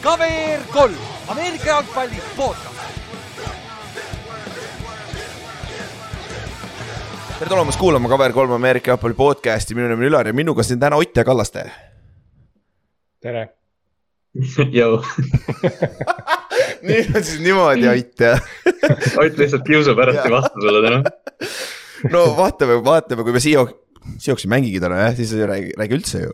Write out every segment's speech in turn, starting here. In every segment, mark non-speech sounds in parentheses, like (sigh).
KVR kolm, Ameerika jalgpalli podcast. tere tulemast kuulama KVR3 Ameerika jalgpalli podcast'i, minu nimi on Ülar ja minuga siin täna Ott ja Kallaste. tere (laughs) jõu (laughs) nüüd on siis niimoodi, Ott jah Ott lihtsalt kiusab ära vastu sulle täna. (laughs) no vaatame, vaatame, kui me siia, Sioks ei mängigi täna jah, siis ei räägi, räägi üldse ju.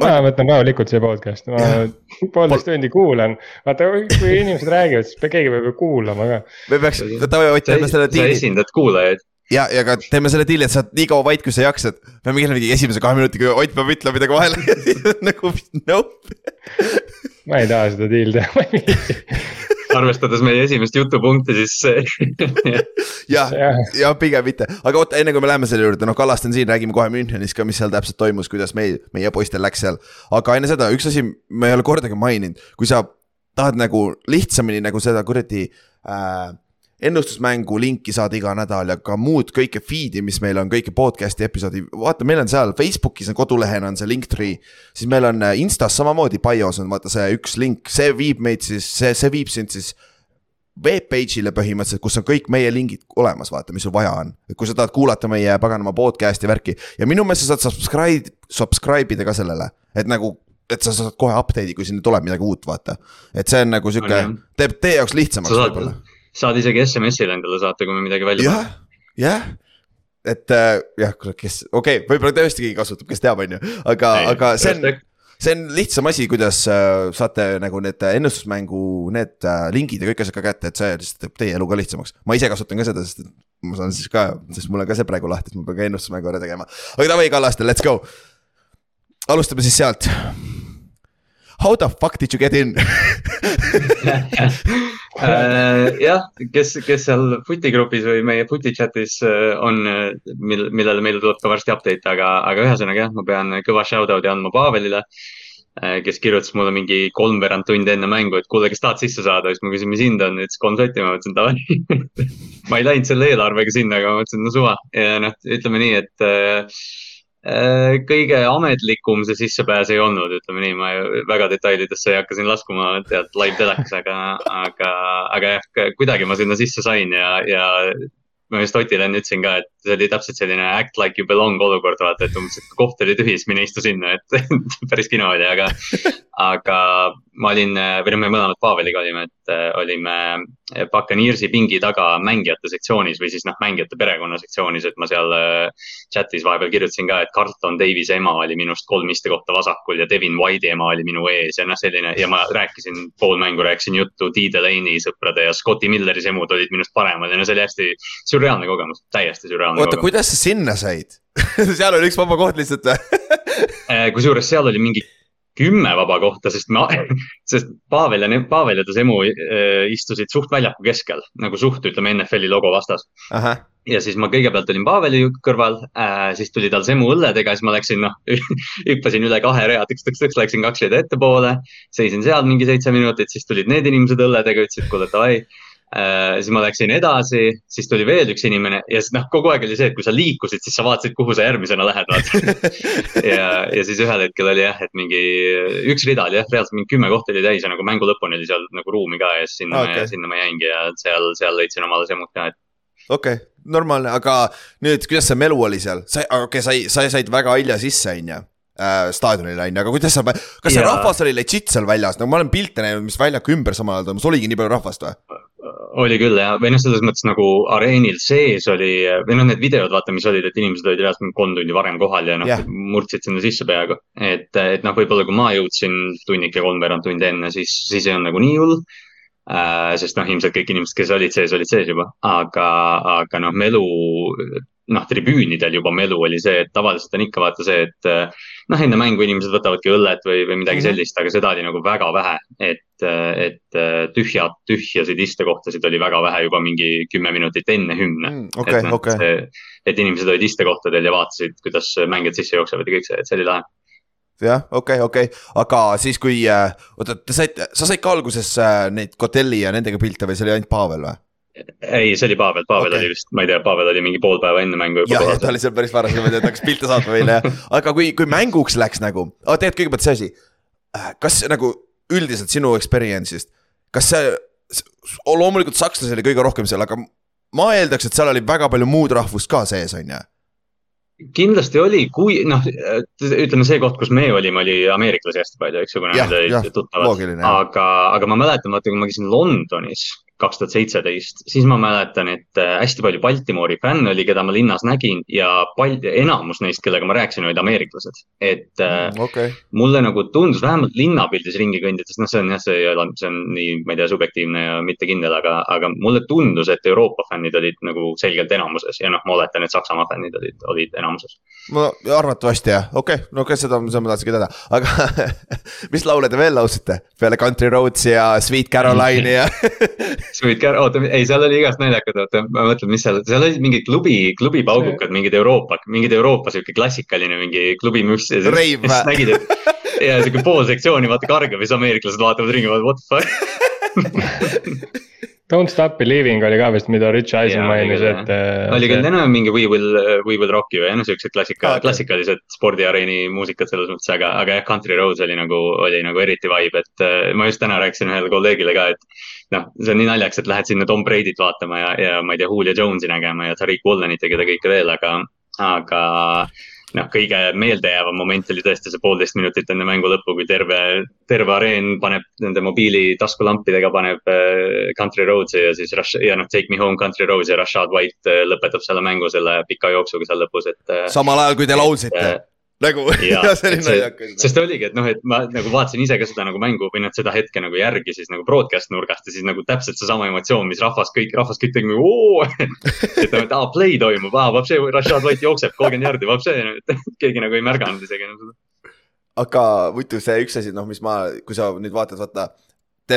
ma võtan rahulikult siia podcast'i, ma poolteist tundi kuulan. vaata, kui inimesed räägivad, siis keegi peab ju kuulama ka. me peaks, davai Ott, teeme selle diili. sa esindad kuulajaid ja, ja ka teeme selle diili, et sa oled nii kaua vait, kui sa jaksad. peame mingi esimese kahe minutiga Ott peab ütlema midagi vahele (laughs) nagu nope. ma ei taha seda diili teha, arvestades meie esimest jutupunkti, siis (laughs) jah, ja pigem mitte, aga oota, enne kui me läheme selle juurde, noh, Kallaste on siin, räägime kohe Münchenis ka, mis seal täpselt toimus, kuidas meil, meie poistel läks seal. aga enne seda üks asi, ma ei ole kordagi maininud, kui sa tahad nagu lihtsamini nagu seda kuradi äh, ennustusmängu linki saada iga nädal ja ka muud kõike feed'i, mis meil on, kõiki podcast'i episoodi, vaata, meil on seal Facebookis on kodulehena on see linktree. siis meil on äh, Instas samamoodi bios on vaata see üks link, see viib meid siis, see, see viib sind siis webpage'ile põhimõtteliselt, kus on kõik meie lingid olemas, vaata, mis sul vaja on. kui sa tahad kuulata meie paganama podcast'i värki ja minu meelest sa saad subscribe, subscribe ida ka sellele, et nagu et sa saad kohe update'i, kui sinna tuleb midagi uut, vaata. et see on nagu sihuke, teeb teie jaoks lihtsamaks võib-olla saad isegi SMS-ile endale saata, kui me midagi välja paneme. jah, et äh, jah, kuule, kes, okei okay,, võib-olla tõesti keegi kasutab, kes teab, on ju, aga, aga see on see on lihtsam asi, kuidas äh, saate nagu need ennustusmängu, need äh, lingid ja kõik asjad ka kätte, et see lihtsalt teeb teie elu ka lihtsamaks. ma ise kasutan ka seda, sest ma saan siis ka, sest mul on ka see praegu lahti, et ma pean ka ennustusmängu ära tegema. aga davai, Kallaste, let's go. alustame siis sealt. How the fuck did you get in (laughs) jah, kes, kes seal Footi grupis või meie Footi chat'is äh, on, mil, millele meil tuleb ka varsti update, aga, aga ühesõnaga jah, ma pean kõva shout out'i andma Pavelile. Äh, kes kirjutas mulle mingi kolmveerand tundi enne mängu, et kuule, kas tahad sisse saada, siis ma küsin, mis hind on, ütles kolm sotti, ma mõtlesin davai (laughs) ma ei läinud selle eelarvega sinna, aga ma mõtlesin, no suva ja noh, ütleme nii, et Äh, kõige ametlikum see sissepääs ei olnud, ütleme nii, ma väga detailidesse ei hakka siin laskuma tead live telekas, aga, aga, aga jah, kuidagi ma sinna sisse sain ja, ja ma just Otile enne ütlesin ka, et see oli täpselt selline act like you belong olukord, vaata, et umbes, et koht oli tühi, siis mine istu sinna, et (laughs) päris kino oli, aga, aga ma olin, või noh, me mõlemad Paveliga olime, et äh, olime Buccaneersi pingi taga mängijate sektsioonis või siis noh, mängijate perekonna sektsioonis, et ma seal äh, chat'is vahepeal kirjutasin ka, et Carlton Davis'e ema oli minust kolm istekohta vasakul ja Devin White'i ema oli minu ees ja noh, selline ja ma rääkisin pool mängu, rääkisin juttu T. Delaney sõprade ja Scotti Milleri semud olid minust paremad ja no see oli hästi sürreaalne kogemus, täiesti sürreaalne Oota, kuidas sa sinna said? (laughs) Seal oli üks vaba koht lihtsalt või? Äh, kusjuures seal oli mingi kümme vaba kohta, sest ma, (laughs) sest Pavel ja, Pavel ja ta Semu äh, istusid suht väljaku keskel, nagu suht, ütleme NFL-i logo vastas. ja siis ma kõigepealt olin Paveli kõrval äh,, siis tuli tal Semu õlledega, siis ma läksin, noh (laughs) hüppasin üle kahe rea, tõks-tõks-tõks, läksin kaks rida ettepoole. seisin seal mingi seitse minutit, siis tulid need inimesed õlledega, ütlesid, kuule davai siis ma läksin edasi, siis tuli veel üks inimene ja siis noh, kogu aeg oli see, et kui sa liikusid, siis sa vaatasid, kuhu sa järgmisena lähed, vaata (laughs) ja, ja siis ühel hetkel oli jah, et mingi üks rida oli jah, reaalselt mingi kümme kohta oli täis ja nagu mängu lõpuni oli seal nagu ruumi ka ja siis sinna okay., sinna ma jäingi ja seal, seal leidsin omale semud ka, et okei okay,, normaalne, aga nüüd, kuidas see melu oli seal, sa, okei okay,, sa, sa said väga hilja sisse, on ju äh, staadionile on ju, aga kuidas seal, kas see ja... rahvas oli legit seal väljas, nagu ma olen pilte näinud, mis väljaku ümber samal ajal toimus, oligi nii palju rahvast või? Oli küll jah, või noh, selles mõttes nagu areenil sees oli või noh, need videod vaata, mis olid, et inimesed olid reaalselt kolm tundi varem kohal ja noh yeah., murdsid sinna sisse peaaegu. et, et noh, võib-olla kui ma jõudsin tunnike kolmveerand tundi enne, siis, siis ei olnud nagu nii hull äh,. sest noh, ilmselt kõik inimesed, kes olid sees, olid sees juba, aga, aga noh, melu noh, tribüünidel juba melu oli see, et tavaliselt on ikka vaata see, et noh, enne mängu inimesed võtavadki õllet või, või midagi -hmm. sellist, aga seda oli nagu väga vähe. et, et tühjad, tühjasid istekohtasid oli väga vähe juba mingi kümme minutit enne hümne mm,. Okay, et noh okay., et inimesed olid istekohtadel ja vaatasid, kuidas mängijad sisse jooksevad ja kõik see, et see oli lahe jah, okei okay,, okei okay., aga siis, kui äh,, oota, te saite, sa said ka alguses äh, neid Kotelli ja nendega pilte või see oli ainult Pavel või? Ei, see oli Pavel, Pavel okay. oli vist, ma ei tea, Pavel oli mingi pool päeva enne mängu juba kohal. ta oli seal päris varas, niimoodi, et hakkas pilte saatma meile ja, (laughs) aga kui, kui mänguks läks nagu tegelikult kõigepealt see asi. Äh, kas nagu üldiselt sinu experience'ist, kas see, loomulikult sakslasi oli kõige rohkem seal, aga ma eeldaks, et seal oli väga palju muud rahvust ka sees, on ju kindlasti oli, kui noh, ütleme see koht, kus me olime, oli ameeriklasi hästi palju, eks ju, kuna nad olid tuttavad. aga, aga ma mäletan, vaata, kui ma käisin Londonis kaks tuhat seitseteist, siis ma mäletan, et äh, hästi palju Baltimori fänne oli, keda ma linnas nägin ja pal-, enamus neist, kellega ma rääkisin, olid ameeriklased. et äh, mm, okay. mulle nagu tundus vähemalt linnapildis ringi kõndides, noh, see on jah, see ei ole, see on nii, ma ei tea, subjektiivne ja mitte kindel, aga, aga mulle tundus, et Euroopa fännid olid nagu selgelt enamuses ja noh, ma oletan, et Saksamaa fännid olid, olid enamuses. ma arvatavasti jah, okei okay., no okei okay,, seda, seda ma tahtsingi teada, aga (laughs) mis laule te veel laulsite peale Country Roads ja Sweet Caroline'i ja (laughs) Sweet Car, oota, ei, seal oli igast naljakad, oota, ma mõtlen, mis seal, seal olid mingid klubi, klubipaugukad, mingid Euroopa, mingid Euroopa sihuke klassikaline mingi klubimüss. Reiv nägid, et ja sihuke pool sektsiooni vaata kargab ja siis ameeriklased vaatavad ringi, what the fuck (laughs) Don't stop believing oli ka vist, mida Rich Eisen mainis, et. Äh, oli küll enam mingi We will, we will rock you ja noh, siuksed klassika okay., klassikalised spordiareeni muusikad selles mõttes, aga, aga jah, Country Roads oli nagu, oli nagu eriti vibe, et äh, ma just täna rääkisin ühele kolleegile ka, et noh, see on nii naljakas, et lähed sinna Tom Brady't vaatama ja, ja ma ei tea, Julio Jones'i nägema ja Tariq Wallenit ja keda kõike veel, aga, aga noh, kõige meeldejäävam moment oli tõesti see poolteist minutit enne mängu lõppu, kui terve, terve areen paneb nende mobiili taskulampidega paneb äh, Country Roads'i ja siis Rush ja noh, Take me home Country Roads ja Rashad White äh, lõpetab selle mängu selle pika jooksuga seal lõpus, et. Äh, samal ajal, kui te laulsite nagu (laughs) ja, ja see oli naljakas. sest oligi, et noh, et ma nagu vaatasin ise ka seda nagu mängu või noh, seda hetke nagu järgi siis nagu broadcast nurgast ja siis nagu täpselt seesama emotsioon, mis rahvas kõik, rahvas kõik tegi (laughs) nagu oo. et noh, et aa, play toimub, aa, vapsi, Rashad White jookseb kolmkümmend jardi, vapsi, et (laughs) keegi nagu ei märganud isegi enam seda aga muidu see üks asi, noh, mis ma, kui sa nüüd vaatad, vaata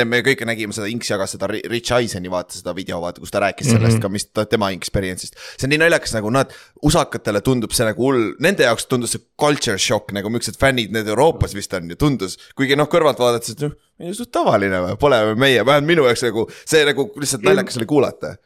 me kõik nägime seda, Inks jagas seda Rich Eiseni vaata seda video, vaata, kus ta rääkis sellest mm -hmm. ka, mis ta, tema experience'ist. see on nii naljakas, nagu nad, usakatele tundub see nagu hull, nende jaoks tundus see culture shock nagu millised fännid need Euroopas vist on ju, tundus. kuigi noh, kõrvalt vaadates, et noh, suht tavaline või, pole meie, vähemalt minu jaoks nagu see nagu lihtsalt naljakas oli kuulata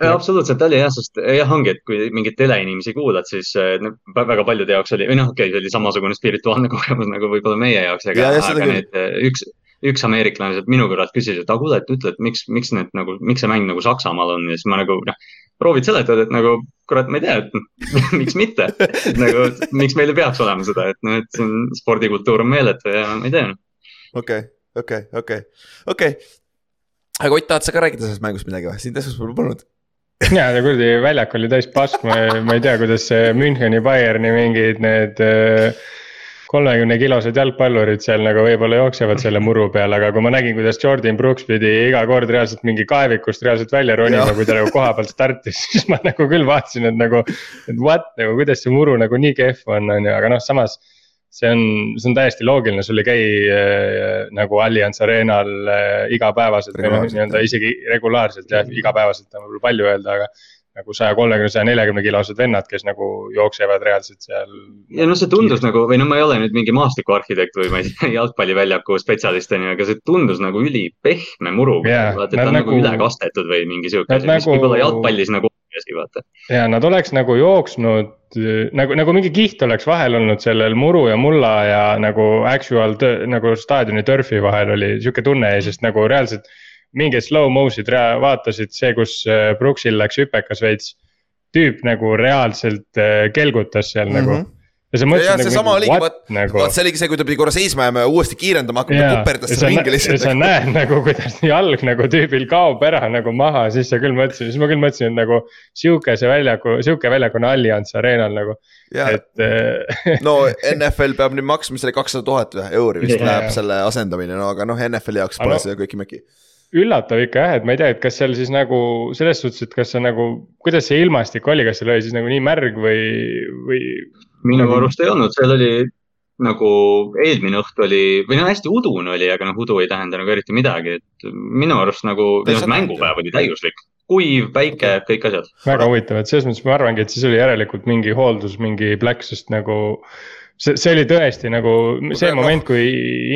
Ja, absoluutselt oli jah, sest jah, ongi, et kui mingeid teleinimesi kuulad, siis no, väga paljude jaoks oli, või noh, okei okay,, see oli samasugune spirituaalne (laughs) kogemus nagu võib-olla meie jaoks, aga, aga need üks, üks ameeriklane sealt minu kõrvalt küsis, et aga kuule, et ütle, et miks, miks need nagu, miks see mäng nagu Saksamaal on ja siis ma nagu noh, proovid seletada, et nagu kurat, ma ei tea, et (laughs) miks mitte nagu miks meil ei peaks olema seda, et noh, et see on spordikultuur on meeletu ja ma ei tea. okei, okei, okei, okei. aga Ott, tahad sa ka rääkida sellest mängust midagi või, sind esmaspäeval polnud? ja, kuradi väljak oli täis pask, ma, ma ei tea, kuidas see Müncheni Bayerni mingid need äh, kolmekümne kilosed jalgpallurid seal nagu võib-olla jooksevad selle (laughs) muru peal, aga kui ma nägin, kuidas Jordan Brooks pidi iga kord reaalselt mingi kaevikust reaalselt välja ronima, kui ta nagu koha pealt startis, (laughs) siis ma nagu küll vaatasin, et nagu. et what nagu, kuidas see muru nagu nii kehv on, on ju, aga noh, samas see on, see on täiesti loogiline, sul ei käi äh, nagu Allianz Arenal äh, igapäevaselt noh, nii-öelda isegi regulaarselt jah, igapäevaselt on võib-olla palju öelda, aga nagu saja kolmekümne, saja neljakümne kilosed vennad, kes nagu jooksevad reaalselt seal. ja noh, see tundus nagu või no ma ei ole nüüd mingi maastikuarhitekt või ma ei tea, (laughs) jalgpalliväljaku spetsialist on ju, aga see tundus nagu ülipehme muru yeah,. vaata, et ta on nagu, nagu üle kastetud või mingi sihuke asi, mis nagu... võib-olla jalgpallis nagu asi, vaata. ja nad oleks nagu jooksnud nagu, nagu mingi kiht oleks vahel olnud sellel muru ja mulla ja nagu actual nagu staadioni turf'i vahel oli sihuke tunne ja sest nagu reaalselt mingeid slow mo'sid vaatasid, see, kus äh, Brooksil läks hüpekas veits. tüüp nagu reaalselt äh, kelgutas seal mm -hmm. nagu ja sa mõtlesid nagu. seesama oligi, vaat nagu..., vaat see oligi see, kui ta pidi korra seisma jääma ja uuesti kiirendama hakkama, ta kuperdas seda ringi lihtsalt. sa näed nagu, kuidas (laughs) jalg nagu tüübil kaob ära nagu maha, siis sa küll mõtlesid, siis ma küll mõtlesin, et nagu. sihukese väljaku, sihuke väljaku on Allianz Arenal nagu, et äh, no (laughs) NFL peab nüüd maksma selle kakssada tuhat euri vist läheb selle asendamine, no aga noh, NFL-i jaoks pole no, seda köki-möki üllatav ikka jah, et ma ei tea, et kas seal siis nagu selles suhtes, et kas see nagu, kuidas see ilmastik oli, kas seal oli siis nagu nii märg või, või? minu arust ei olnud, seal oli nagu eelmine õht oli või no hästi udune oli, aga noh, udu ei tähenda nagu eriti midagi, et minu arust nagu mängupäev oli täiuslik kuiv, päike, kõik asjad. väga huvitav, et selles mõttes ma arvangi, et siis oli järelikult mingi hooldus, mingi plekk, sest nagu see, see oli tõesti nagu see moment, kui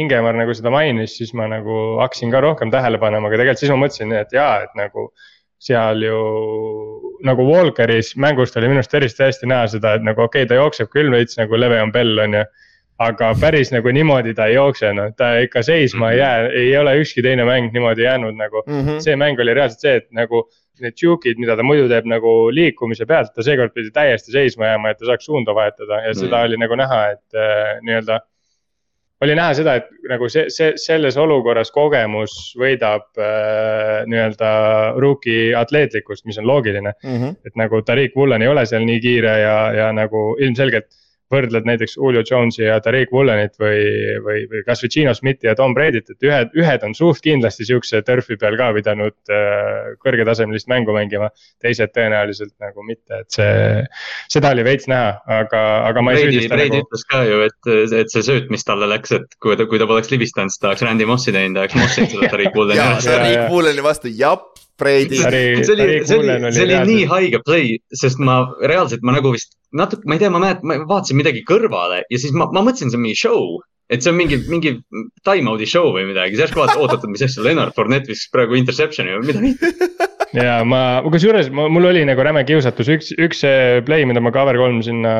Ingemar nagu seda mainis, siis ma nagu hakkasin ka rohkem tähele panema, aga tegelikult siis ma mõtlesin, et jaa, et nagu. seal ju nagu Walkeris mängust oli minu arust eriti hästi näha seda, et nagu okei okay,, ta jookseb küll veits nagu Leveon Bell on ju aga päris nagu niimoodi ta ei jookse, noh, ta ikka seisma ei jää, ei ole ükski teine mäng niimoodi jäänud nagu mm. -hmm. see mäng oli reaalselt see, et nagu need juke'id, mida ta muidu teeb nagu liikumise pealt, ta seekord pidi täiesti seisma jääma, et ta saaks suunda vahetada ja seda mm. oli nagu näha, et äh, nii-öelda. oli näha seda, et nagu see, see, selles olukorras kogemus võidab äh, nii-öelda rookie atleetlikkust, mis on loogiline mm. -hmm. et nagu Tariq Woolen ei ole seal nii kiire ja, ja nagu ilmselgelt võrdled näiteks Julio Jones'i ja Tariq Woolenit või, või, või kasvõi Gino Smithi ja Tom Brady't, et ühed, ühed on suht kindlasti sihukese turf'i peal ka pidanud äh, kõrgetasemelist mängu mängima. teised tõenäoliselt nagu mitte, et see, seda oli veits näha, aga, aga ma ei Brady, süüdista Brady nagu. ütles ka ju, et, et see sööt, mis talle läks, et kui ta, kui ta poleks libistanud, siis ta oleks Randy Mossi teinud, ta oleks Mossinud (laughs) selle Tariq Wooleni. jaa, Tariq Wooleni vastu, jap Brady. see oli, see oli, see oli, see oli nii haige play, sest ma reaalselt, ma nagu vist natuke, ma ei tea, ma mäletan, ma vaatasin midagi kõrvale ja siis ma, ma mõtlesin, see on mingi show. et see on mingi, mingi time-out'i show või midagi, siis järsku vaatasin, oot, oot, mis asja, Leonard Fournette viskas praegu interception'i või midagi (laughs) ja ma, kusjuures mul oli nagu räme kiusatus, üks, üks play, mida ma cover kolm sinna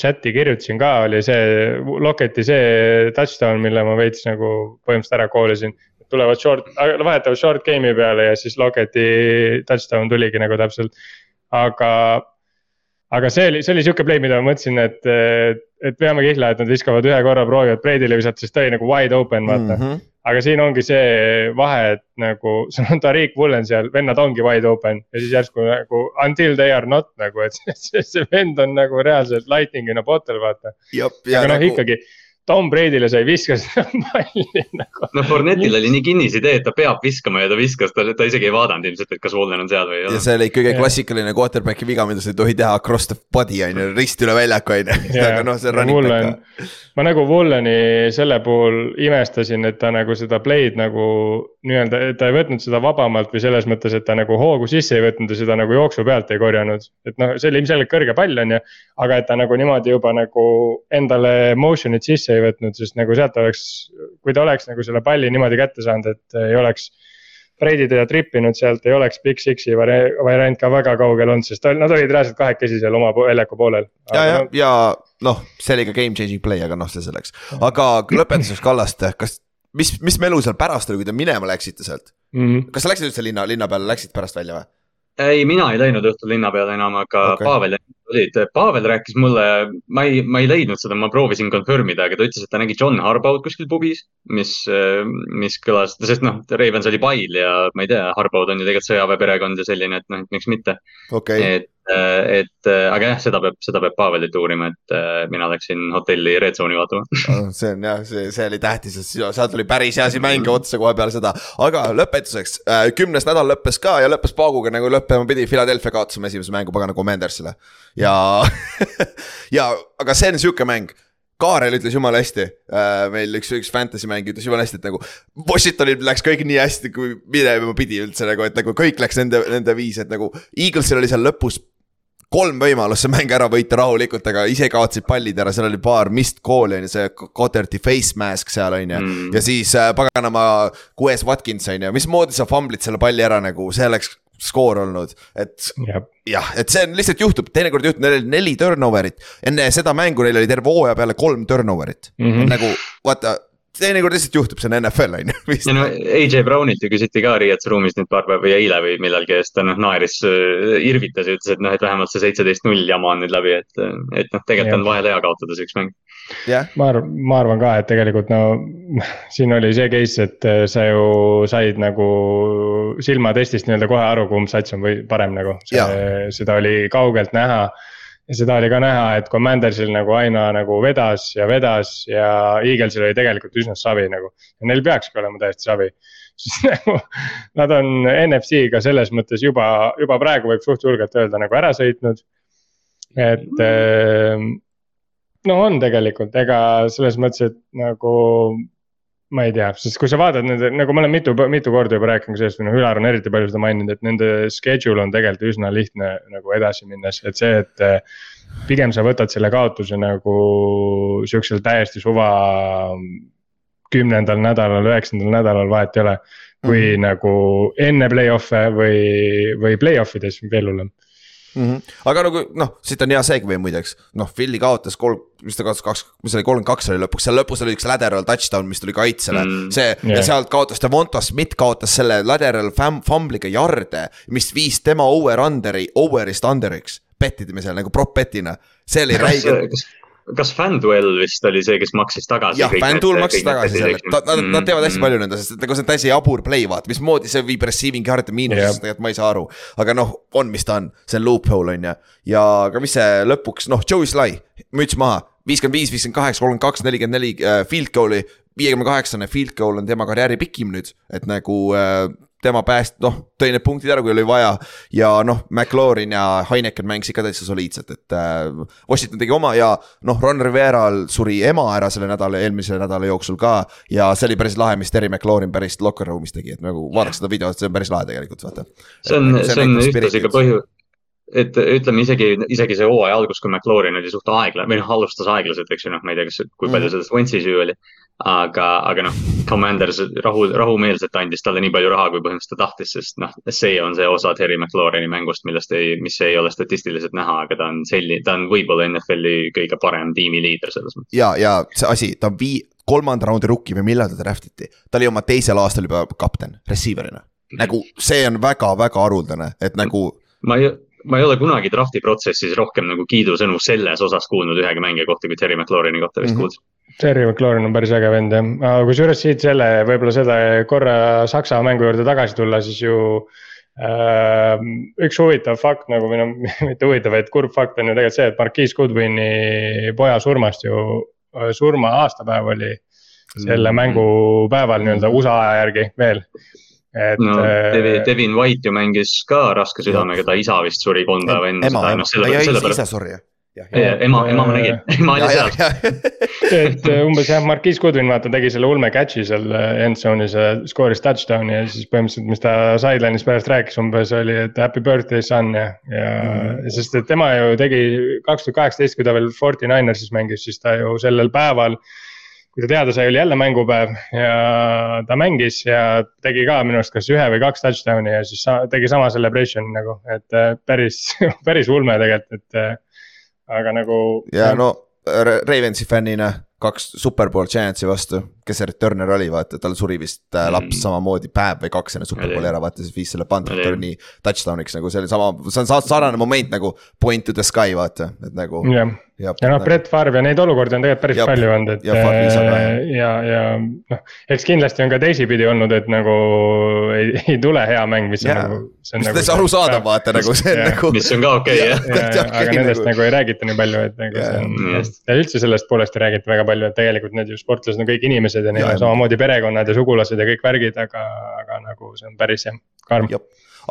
chat'i kirjutasin ka, oli see Locketi see touchdown, mille ma veits nagu põhimõtteliselt ära koolisin tulevad short, vahetavad short game'i peale ja siis Locketi touchdown tuligi nagu täpselt. aga, aga see oli, see oli sihuke play, mida ma mõtlesin, et, et veame kihla, et nad viskavad ühe korra, proovivad Brady'le visata, siis ta oli nagu wide open, vaata mm. -hmm. aga siin ongi see vahe, et nagu (laughs) sul on Tariq Woolen seal, vennad ongi wide open ja siis järsku nagu until they are not nagu, et (laughs) see, see vend on nagu reaalselt lightning in a bottle, vaata. aga noh nagu..., ikkagi Tom Brady'le sa ei viska seda (laughs) palli nagu. no Fournettil oli nii kinnis idee, et ta peab viskama ja ta viskas, ta, ta isegi ei vaadanud ilmselt, et kas Wallen on seal või ei ole. ja see oli kõige klassikaline quarterback'i viga, mida sa ei tohi teha across the body on ju, rist üle väljaku on ju, (laughs) aga noh, see on running back ka. ma nagu Walleni selle puhul imestasin, et ta nagu seda play'd nagu nii-öelda, et ta ei võtnud seda vabamalt või selles mõttes, et ta nagu hoogu sisse ei võtnud ja seda nagu jooksu pealt ei korjanud. et noh, see oli ilmselgelt kõrge pall on ju, aga et ta nagu niimoodi juba nagu endale motion'it sisse ei võtnud, sest nagu sealt oleks, kui ta oleks nagu selle palli niimoodi kätte saanud, et ei oleks. Brady teda tripinud sealt, ei oleks Big Six'i variant ka väga kaugel olnud, sest nad olid reaalselt kahekesi seal oma väljaku poolel. ja, ja no,, ja noh, see oli ka game changing play, aga noh, see selleks, aga lõpetuseks Kallaste, kas mis, mis melu seal pärast oli, kui te minema läksite sealt mm? -hmm. kas sa läksid üldse linna, linna peale, läksid pärast välja või? Ei, mina ei läinud õhtul linna peale enam, aga okay. Pavel olid. Pavel rääkis mulle, ma ei, ma ei leidnud seda, ma proovisin confirm ida, aga ta ütles, et ta nägi John Harbaud kuskil pubis, mis, mis kõlas, sest noh, Ravens oli Pile ja ma ei tea, Harbaud on ju tegelikult sõjaväeperekond ja selline, et noh, miks mitte okay.. et et äh, aga jah, seda peab, seda peab Pavelit uurima, et äh, mina läksin hotelli Red Zone'i vaatama (laughs) see on jah, see, see oli tähtis, et sealt tuli päris heasi mänge otsa kohe peale seda. aga lõpetuseks, kümnes nädal lõppes ka ja lõppes pauguga nagu lõppema pidi, Philadelphia kaotasime esimese mängu pagana Commandersile. ja (laughs) ja, aga see on sihuke mäng Kaarel ütles jumala hästi äh,, meil üks, üks fantasy mängija ütles jumala hästi, et nagu. Washingtonil läks kõik nii hästi, kui minema pidi üldse nagu, et nagu kõik läks nende, nende viis, et nagu. Eaglesil oli seal lõpus kolm võimalust see mäng ära võita rahulikult, aga ise kaotasid pallid ära, seal oli paar missed call'i on ju, see Cotterti face mask seal on ju mm.. ja siis äh, paganama Gues Watkins on ju, mismoodi sa famblid selle palli ära nagu, see oleks skoor olnud, et yep. jah, et see on lihtsalt juhtub, teinekord juhtub, neil oli neli turnover'it. enne seda mängu neil oli terve hooaja peale kolm turnover'it mm, -hmm. nagu vaata teinekord lihtsalt juhtub, see on NFL on ju. (laughs) ja no AJ Brownilt ju küsiti ka riietusruumis nüüd paar päeva või eile või millalgi, siis ta noh naeris, äh, irvitas ja ütles, et noh, et vähemalt see seitseteist null jama on nüüd läbi, et, et noh, tegelikult ja. on vahel hea kaotada see üks mäng. Yeah. ma arvan, ma arvan ka, et tegelikult no siin oli see case, et äh, sa ju said nagu silmatestist nii-öelda kohe aru, kumb sats on või parem nagu, seda oli kaugelt näha ja seda oli ka näha, et Commandersil nagu aina nagu vedas ja vedas ja Eaglesil oli tegelikult üsna savi nagu. ja neil peakski olema täiesti savi. (laughs) sest nagu nad on NFC-ga selles mõttes juba, juba praegu võib suht julgelt öelda nagu ära sõitnud. et mm. no on tegelikult, ega selles mõttes, et nagu ma ei tea, sest kui sa vaatad nende, nagu ma olen mitu, mitu korda juba rääkinud sellest või noh, Ülar on eriti palju seda maininud, et nende schedule on tegelikult üsna lihtne nagu edasi minnes, et see, et. Eh, pigem sa võtad selle kaotuse nagu sihukesel täiesti suva kümnendal nädalal, üheksandal nädalal, vahet ei ole. kui mm -hmm. nagu enne play-off'e või, või play-off ides veel hullem mm. -hmm. aga nagu noh, siit on hea segway muideks, noh, Philly kaotas kolm, mis ta kaotas kaks, mis oli kolmkümmend kaks oli lõpuks, seal lõpus oli üks lateral touchdown, mis tuli kaitsele mm. -hmm. see yeah. ja sealt kaotas Devonta Smith kaotas selle lateral fumble'iga jarde, mis viis tema over-under'i, over'ist under'iks. pettidime seal nagu prop bet'ina, see oli räige kas FanDuel vist oli see, kes maksis tagasi? jah, FanDuel maksis tagasi selle, nad, nad, nad teevad hästi mm. palju nende, sest nagu see on täiesti jabur play, vaata, mismoodi see viib receiving yard'e miinusesse, tegelikult ma ei saa aru. aga noh, on, mis ta on, see on loophole on ju, ja aga mis see lõpuks, noh, Joey Sly, müts maha viiskümmend viis, viiskümmend kaheksa, kolmkümmend kaks, nelikümmend neli äh, field goal'i, viiekümne kaheksane field goal on tema karjääri pikim nüüd, et nagu äh, tema pääst-, noh, tõi need punktid ära, kui oli vaja. ja noh, McLaurin ja Heineken mängisid ka täitsa soliidselt, et äh, Washington tegi oma ja noh, Ron Riveral suri ema ära selle nädala, eelmise nädala jooksul ka. ja see oli päris lahe, mis Terry McLaurin päris locker room'is tegi, et nagu vaadake seda videot, see on päris lahe tegelikult, vaata. see on, see on ühtlasi ka põhjus et ütleme isegi, isegi see hooaja algus, kui McLaurin oli suht aeglane või noh, alustas aeglaselt, eks ju, noh, ma ei tea, kas, kui palju mm. sellest Wentzi süü oli aga, aga noh, Commanders rahu, rahumeelselt andis talle nii palju raha, kui põhimõtteliselt ta tahtis, sest noh, see on see osa Terry McLaureni mängust, millest ei, mis ei ole statistiliselt näha, aga ta on selline, ta on võib-olla NFL-i kõige parem tiimiliider selles mõttes. ja, ja see asi, ta on vii-, kolmanda raundi rookie või millal ta draft iti, ta oli oma teisel aastal juba kapten, receiver'ina. nagu see on väga-väga haruldane, et nagu. ma ei ma ei ole kunagi drafti protsessis rohkem nagu kiidusõnu selles osas kuulnud ühegi mängija kohta, kui Terry McLaureni kohta vist mm -hmm. kuulsin Terry McLaurin on päris äge vend jah, aga kusjuures siit selle, võib-olla selle korra Saksa mängu juurde tagasi tulla, siis ju äh,. üks huvitav fakt nagu või noh, (laughs) mitte huvitav, vaid kurb fakt on ju tegelikult see, et Marquise Goodwini poja surmast ju, äh, surma aastapäev oli selle mm. mängupäeval nii-öelda USA aja järgi veel et no, äh, Devin, Devin White ju mängis ka raske südamega, ta isa vist suri kolm päeva enne seda. ema, ema, isa suri jah ema, ema ma nägin, ema oli seal. et äh, umbes jah, Marquis Goodwin vaata tegi selle ulme catch'i seal äh, end zone'is ja skooris touchdown'i ja siis põhimõtteliselt, mis ta sideline'is pärast rääkis umbes oli, et happy birthday son ja, ja mm. sest et tema ju tegi kaks tuhat kaheksateist, kui ta veel Forty Ninersis mängis, siis ta ju sellel päeval kui ta teada sai, oli jälle mängupäev ja ta mängis ja tegi ka minu arust kas ühe või kaks touchdown'i ja siis tegi sama celebration'i nagu, et äh, päris (laughs) päris ulme tegelikult, et aga nagu. ja no Ravensi fännina kaks superbowl chance'i vastu, kes see returner oli, vaata, tal suri vist äh, laps mm. samamoodi päev või kaks enne superbowli ära, vaata siis viis selle punt return'i touchdown'iks nagu see oli sama, see on sarnane moment nagu point to the sky, vaata, et nagu yeah ja, ja noh, Brett Favre ja neid olukordi on tegelikult päris ja, palju olnud, et ja, ja, ja noh, eks kindlasti on ka teisipidi olnud, et nagu ei, ei tule hea mäng, mis ja. on nagu. mis on nagu täitsa arusaadav, vaata nagu see on nagu. mis on ka okei okay, jah. (laughs) aga nendest nagu... nagu ei räägita nii palju, et nagu see on mm. ja üldse sellest poolest ei räägita väga palju, et tegelikult need ju sportlased on kõik inimesed ja neil on samamoodi perekonnad ja sugulased ja kõik värgid, aga, aga nagu see on päris jah, karm.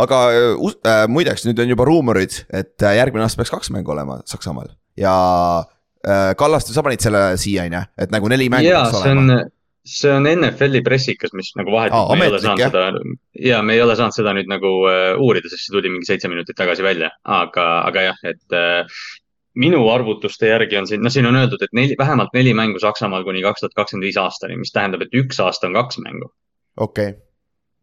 Aga äh, muideks nüüd on juba ruumorid, et äh, järgmine aasta peaks kaks mängu olema Saksamaal. Ja äh, Kallaste, sa panid selle siia, on ju, et nagu neli mängu peaks olema. see on NFL-i pressikas, mis nagu vahetult me ei ole saanud jah? seda, ja me ei ole saanud seda nüüd nagu uh, uurida, sest see tuli mingi seitse minutit tagasi välja, aga, aga jah, et uh, minu arvutuste järgi on siin, no siin on öeldud, et neli, vähemalt neli mängu Saksamaal kuni kaks tuhat kakskümmend viis aastani, mis tähendab, et üks aasta on kaks mängu. okei okay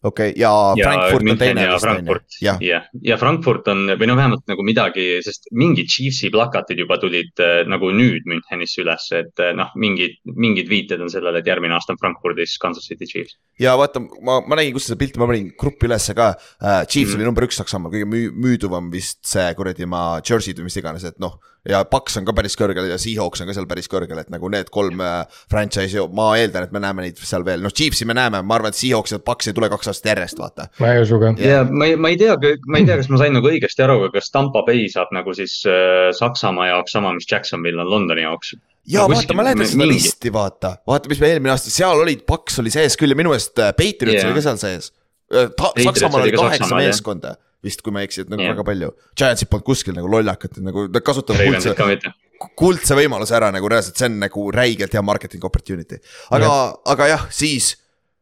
okei okay,, ja, ja Frankfurt on teine vist on ju. jah, ja, ja Frankfurt on või no vähemalt nagu midagi, sest mingid Chiefsi plakatid juba tulid äh, nagu nüüd Münchenis üles, et äh, noh, mingid, mingid viited on sellele, et järgmine aasta on Frankfurdis Kansas City Chiefs. Ja vaata, ma, ma nägin, kus seda pilti, ma panin gruppi ülesse ka uh,. Chiefs mm. oli number üks Saksamaal, kõige müü-, müüduvam vist see kuradi maa jersey'd või mis iganes, et noh ja Paks on ka päris kõrgel ja Seahawks on ka seal päris kõrgel, et nagu need kolm äh, franchise'i, ma eeldan, et me näeme neid seal veel, noh, Chiefsi me näeme, ma arvan, et Seahawks ja Paks ei tule kaks aastat järjest, vaata. ma ei usu ka. ja ma ei, ma ei tea, ma ei tea, kas ma sain nagu õigesti aru, aga kas Tampa Bay saab nagu siis äh, Saksamaa jaoks sama, mis Jacksonville on Londoni jaoks? Ja no, vaata, mäletad seda mingi... listi, vaata, vaata, mis me eelmine aasta, seal olid, Paks oli sees küll ja minu meelest äh, Patriots yeah. oli ka seal sees. Saksamaal oli kaheksa meeskonda vist, kui ma ei eksi, et nagu yeah. väga palju. Giantsid polnud kuskil nagu lollakad, nagu nad kasutavad kuldse, kuldse võimaluse ära nagu reaalselt, see on nagu räigelt hea marketing opportunity. aga yeah., aga jah, siis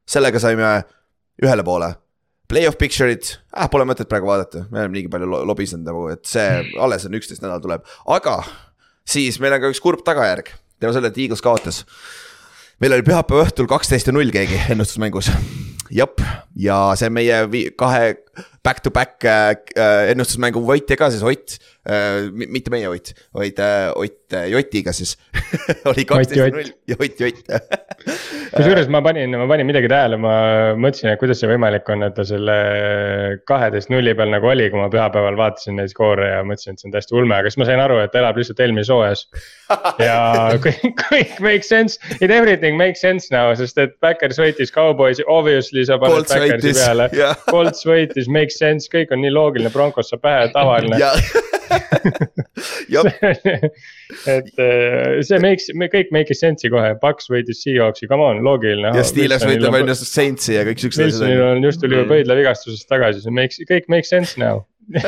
sellega saime ühele poole. Play-off picture'id äh,, pole mõtet praegu vaadata, me oleme niigi palju lobisenud nagu, et see (laughs) alles on üksteist nädal tuleb, aga siis meil on ka üks kurb tagajärg. tänu sellele, et Eagles kaotas meil oli pühapäeva õhtul kaksteist ja null keegi ennustusmängus. jep, ja see meie kahe back to back äh, äh, ennustusmängu võitja ka siis Ott äh,, mitte meie Ott, vaid äh, Ott Jotiga siis (laughs) oli kaksteist null. Ja Ott Jott. (laughs) Kusjuures ma panin, ma panin midagi tähele, ma mõtlesin, et kuidas see võimalik on, et ta selle kaheteist nulli peal nagu oli, kui ma pühapäeval vaatasin neid skoore ja mõtlesin, et see on täiesti ulme, aga siis ma sain aru, et ta elab lihtsalt eelmises hooajas. (laughs) ja kõik, kõik makes sense, it everything makes sense now, sest et Backers võitis Cowboysi, obviously sa paned Backersi peale. yeah.. Colts võitis, makes makes sense, kõik on nii loogiline, Broncos saab pähe, tavaline et äh, see makes, me kõik make sense'i kohe, Paks võitis Seahawksi, come on, loogiline. ja Steelers võitleb on ju Saintsi ja kõik siuksed asjad. Wilsonil on just tuli ju pöidlavigastusest tagasi, see makes, kõik make sense now. (laughs)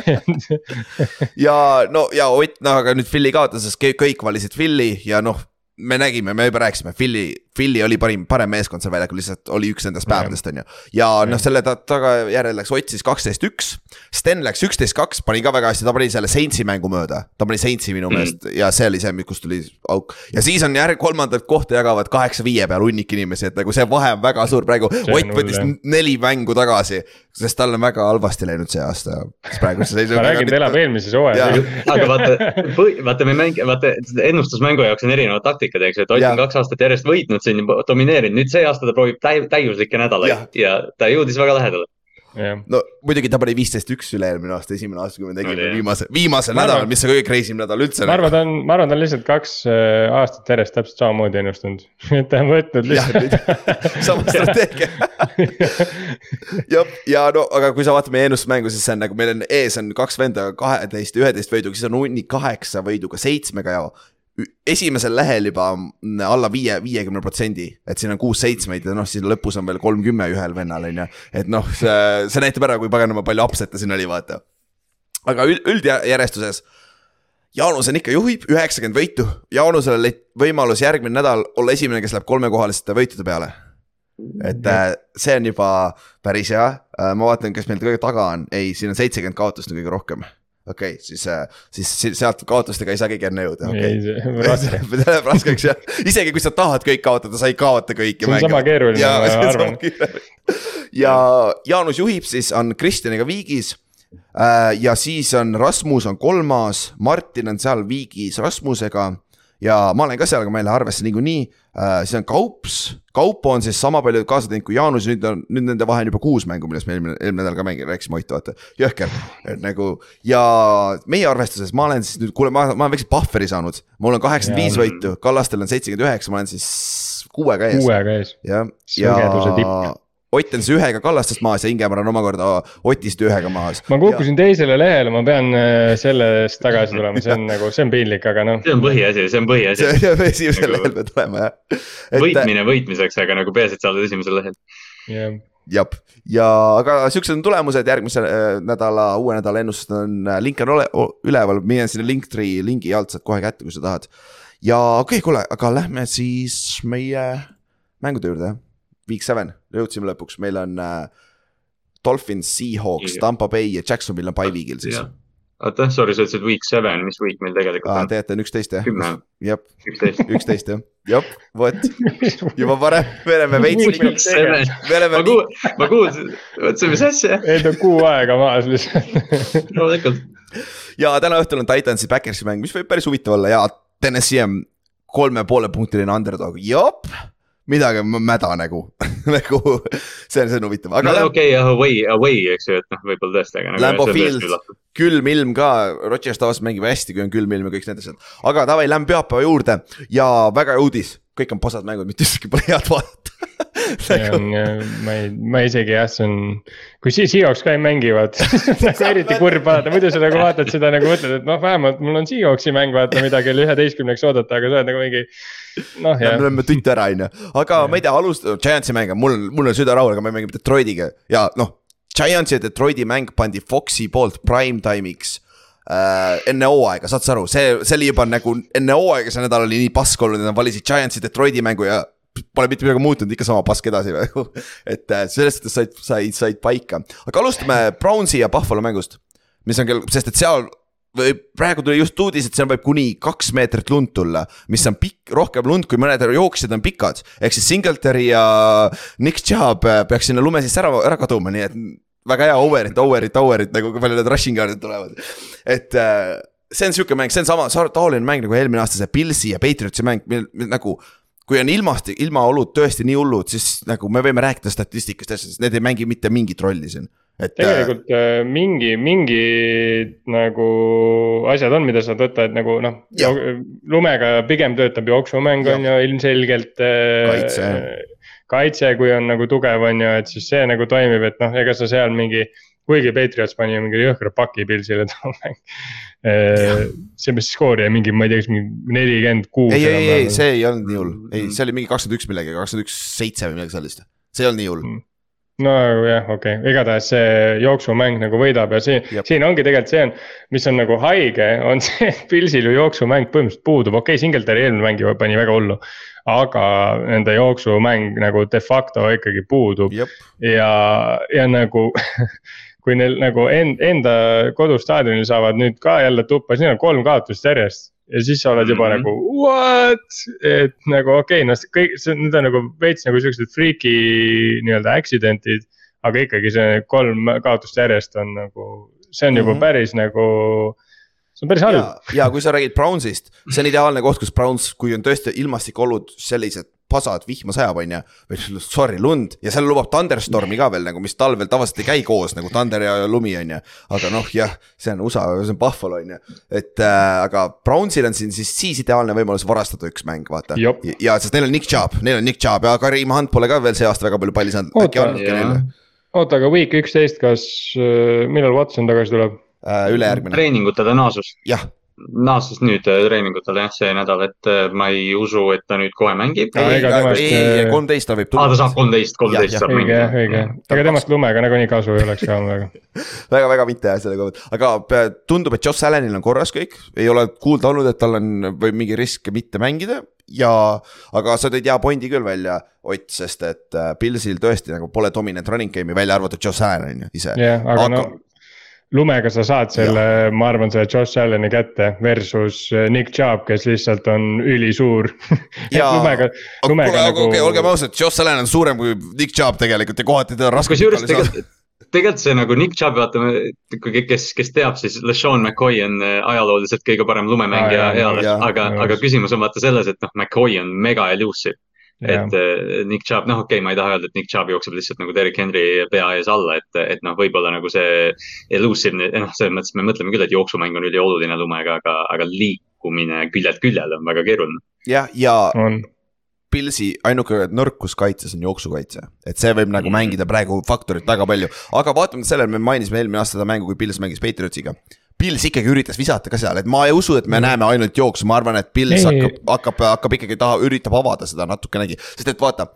Ja no ja Ott, noh, aga nüüd Philly kaotas, sest kõik valisid Philly ja noh me nägime, me juba rääkisime, Philly, Philly oli parim, parem meeskond seal väljakul, lihtsalt oli üks nendest päevadest, on ju. ja noh, selle ta, tagajärjel läks Ott siis kaksteist, üks. Sten läks üksteist, kaks, pani ka väga hästi, ta pani selle Saintsi mängu mööda. ta pani Saintsi minu mm. meelest ja see oli see, kus tuli auk. ja siis on järg, kolmandat kohta jagavad kaheksa viie peal hunnik inimesi, et nagu see vahe on väga suur praegu. Ott võttis neli mängu tagasi, sest tal on väga halvasti läinud see aasta. praeguse (laughs) seisuga. ma räägin, ta elab eelmises hooajas. aga vaata, vaata me mängime, vaata ennustusmängu jaoks on erinevad taktikad taktikad, eks ju, et Ott on kaks aastat järjest võitnud siin, domineerinud, nüüd see aasta ta proovib täi-, täiuslikke nädalaid ja. ja ta jõudis väga lähedale Yeah. no muidugi ta pani viisteist üks üle-eelmine aasta, esimene aasta, kui me tegime no, viimase, viimasel nädalal, mis on kõige crazy im nädal üldse. ma arvan, ta on, ma arvan, ta on lihtsalt kaks äh, aastat järjest täpselt samamoodi ennustanud, (laughs) et ta on võtnud lihtsalt. (laughs) sama strateegia (laughs) jah, ja no aga kui sa vaatad meie ennustusmängu, siis see on nagu meil on ees on kaks venda kaheteist ja üheteist võiduga, siis on hunnik kaheksa võiduga, seitsmega ja esimesel lehel juba alla viie, viiekümne protsendi, et siin on kuus-seitsmeid ja noh, siis lõpus on veel kolm-kümme ühel vennal on ju. et noh, see, see näitab ära, kui paganama palju upset'e siin oli, vaata. aga üldjärjestuses. Jaanus on ikka juhib üheksakümmend võitu, Jaanusel oli võimalus järgmine nädal olla esimene, kes läheb kolmekohaliste võitude peale. et äh, see on juba päris hea, äh, ma vaatan, kes meil kõige taga on, ei, siin on seitsekümmend kaotust on kõige rohkem okei okay,, siis, äh, siis sealt kaotustega ei saa keegi enne jõuda okay.. (laughs) see läheb raskeks jah, isegi kui sa tahad kõik kaotada, sa ei kaota kõiki. see on sama keeruline, ma (laughs) arvan. ja Jaanus juhib, siis on Kristjaniga viigis. Äh, ja siis on Rasmus on kolmas, Martin on seal viigis Rasmusega ja ma olen ka seal, aga ma ei lähe arvesse niikuinii äh,. see on Kaups, Kaupo on siis sama palju kaasa teinud kui Jaanus, nüüd on, nüüd nende vahe on juba kuus mängu, millest me eelmine, eelmine nädal ka mängime, rääkisime Ott, vaata. jõhker, et nagu ja meie arvestuses ma olen siis nüüd, kuule, ma, ma olen väikse puhveri saanud. mul on kaheksakümmend viis võitu, Kallastel on seitsekümmend üheksa, ma olen siis kuuega ees. kuuega ees. jah, ja, ja Ott on siis ühega Kallastest maas ja Ingemar on omakorda Otist ühega maas. ma kukkusin ja... teisele lehele, ma pean äh, sellest tagasi tulema, see on (laughs) nagu, see on piinlik, aga noh. see on põhiasi, see on põhiasi. see on esimesel nagu... lehel pead olema jah et.... võitmine võitmiseks, aga nagu peaasi, et sa oled esimesel lehel yeah.. jah, ja aga siuksed on tulemused järgmise äh, nädala, uue nädala ennustused on, äh, link on ole, üleval, mine sinna Linktree lingi alt saad kohe kätte, kui sa tahad. ja okei okay,, kuule, aga lähme siis meie mängude juurde Week seven, jõudsime lõpuks, meil on äh, Dolphins, Seahawks, Tampa Bay ja Jacksonville on by week'il siis. oota, sorry, sa ütlesid week seven, mis week meil tegelikult Aa, on? tegelikult on üksteist jah. jah, (laughs) üksteist jah, jah, vot, (laughs) juba varem, me oleme veits. me oleme. ma kuulsin, ma kuulsin, mõtlesin, mis asja. ei ta on kuu aega maas lihtsalt. (laughs) loomulikult. ja täna õhtul on Titansi Backersi mäng, mis võib päris huvitav olla ja Tennessee on kolme poole punktiline underdog, jop midagi on mäda nagu (laughs) nagu see on, see on huvitav, aga no,. okei okay,, away, away, eks ju, et noh, võib-olla tõesti, aga nagu. Lambo Field, külm ilm ka, Rodgers tavaliselt mängib hästi, kui on külm ilm ja kõik need asjad. aga davai, lähme pühapäeva juurde ja väga hea uudis, kõik on pasad mängud, mitte ühtegi pole head vaadata (laughs) see on, ma ei, ma isegi jah, see on, kui Seahawks ka mängivad (laughs) nagu eriti kurb vaadata, muidu sa nagu vaatad seda nagu mõtled, et noh, vähemalt mul on Seahawksi mäng vaata, mida kell üheteistkümneks oodata, aga sa oled nagu mingi. Noh, jah. me oleme tütt ära, on ju, aga ja. ma ei tea, alust-, Giantsi mäng on mul, mul on süda rahul, aga me mängime Detroitiga ja noh. Giantsi ja Detroiti mäng pandi Foxi poolt prime time'iks äh, enne hooaega, saad sa aru, see, see oli juba nagu enne hooaega, see nädal oli nii pask olnud, et nad valisid Giantsi Detroiti mängu ja pole mitte midagi muutunud, ikka sama pask edasi (laughs) nagu. et äh, selles suhtes said, said, said paika, aga alustame Brownsi ja Buffalo mängust. mis on küll, sest et seal või praegu tuli just uudis, et seal võib kuni kaks meetrit lund tulla, mis on pikk, rohkem lund, kui mõned jooksjad on pikad. ehk siis Singletary ja Nick Chubb äh, peaks sinna lume sisse ära, ära kaduma, nii et väga hea over'it, over'it, over'it nagu kui palju need rushing yard'id tulevad. et äh, see on sihuke mäng, see on sama taoline mäng nagu eelmine aasta see Pilsi ja Patriotsi mäng, mil, nagu kui on ilmast, ilmaolud tõesti nii hullud, siis nagu me võime rääkida statistikast ja asjadest, need ei mängi mitte mingit rolli siin et. tegelikult äh, mingi, mingi nagu asjad on, mida saad võtta, et nagu noh, lumega pigem töötab jooksumäng on ju ilmselgelt. Äh, kaitse. kaitse, kui on nagu tugev, on ju, et siis see nagu toimib, et noh, ega sa seal mingi kuigi Patriots pani mingi jõhkra paki Pilsile too mäng. (laughs) Äh, see, mis skoor jäi mingi, ma ei tea, kas mingi nelikümmend kuus. ei, ei, ei, see ei olnud nii hull, ei, see oli mingi kakskümmend üks millegagi, kakskümmend üks, seitse või midagi sellist, see ei olnud nii hull mm no jah, okei okay., igatahes see jooksumäng nagu võidab ja siin, siin ongi tegelikult see on, mis on nagu haige, on (laughs) see, et Pilsil ju jooksumäng põhimõtteliselt puudub, okei okay,, Singletary eelmine mäng ju pani väga hullu. aga nende jooksumäng nagu de facto ikkagi puudub Jep. ja, ja nagu (laughs) kui neil nagu enda kodustaadionil saavad nüüd ka jälle tuppa, siis neil on kolm kaotust järjest ja siis sa oled juba mm -hmm. nagu what, et nagu okei okay,, noh kõik, need on nagu veits nagu siuksed freaky nii-öelda accident'id. aga ikkagi see kolm kaotust järjest on nagu, see on mm -hmm. juba päris nagu see on päris halb. ja kui sa räägid Brownsist, see on ideaalne koht, kus Browns, kui on tõesti ilmastikuolud sellised pasad, vihma sajab, on ju. või sorry, lund ja seal lubab thunderstormi ka veel nagu, mis talvel tavaliselt ei käi koos nagu thunder ja lumi, on ju. aga noh, jah, see on USA, see on Buffalo, on ju. et äh, aga Brownsil on siin siis, siis ideaalne võimalus varastada üks mäng, vaata. ja, ja, sest neil on Nick Chubb, neil on Nick Chubb ja Karim Hunt pole ka veel see aasta väga palju palli saanud. oota, aga week üksteist, kas, äh, millal Watson tagasi tuleb? Äh, ülejärgmine. treeningutele naasus. jah naases nüüd äh, treeningutele jah, see nädal, et äh, ma ei usu, et ta nüüd kohe mängib. ei, kolmteist ta võib tulla. aa, ta saab kolmteist, kolmteist saab mängida. õige, õige, ega temast lumega nagunii kasu ei oleks ka väga (laughs) väga, väga mitte jah, selle koha pealt, aga tundub, et Joss Allanil on korras kõik, ei ole kuulda olnud, et tal on või mingi risk mitte mängida ja, aga sa tõid hea pointi küll välja, Ott, sest et Pilsil tõesti nagu pole dominant running game'i välja arvatud Joss Allan on ju ise. jah, aga, aga no lumega sa saad selle, ma arvan, selle Josh Allan'i kätte versus eh, Nick Chubb, kes lihtsalt on ülisuur. (laughs) Lumega, lumega aga, nagu. okei, olgem ausad, Josh Allan on suurem kui Nick Chubb tegelikult ja kohati teda on raske. kusjuures tegelikult, tegelikult see nagu Nick Chubb, vaata, kes, kes teab, siis LeSean McCoy on eh, ajalooliselt kõige parem lumemängija eales, aga, aga küsimus on vaata selles, et noh, McCoy on mega elusive et äh, Nick Chubb, noh, okei okay,, ma ei taha öelda, et Nick Chubb jookseb lihtsalt nagu Derek Henry pea ees alla, et, et noh, võib-olla nagu see elusive, noh, selles mõttes me mõtleme küll, et jooksumäng on ülioluline lumega, aga, aga liikumine küljelt küljele on väga keeruline. jah, ja, ja on. Pilsi ainuke nõrkus kaitses on jooksukaitse, et see võib nagu mm. mängida praegu faktorit väga palju, aga vaatamata sellele me mainisime eelmine aasta seda mängu, kui Pils mängis Patriotsiga Pils ikkagi üritas visata ka seal, et ma ei usu, et me mm. näeme ainult jooksu, ma arvan, et Pils hakkab, hakkab, hakkab ikkagi taha, üritab avada seda natukenegi, sest et vaata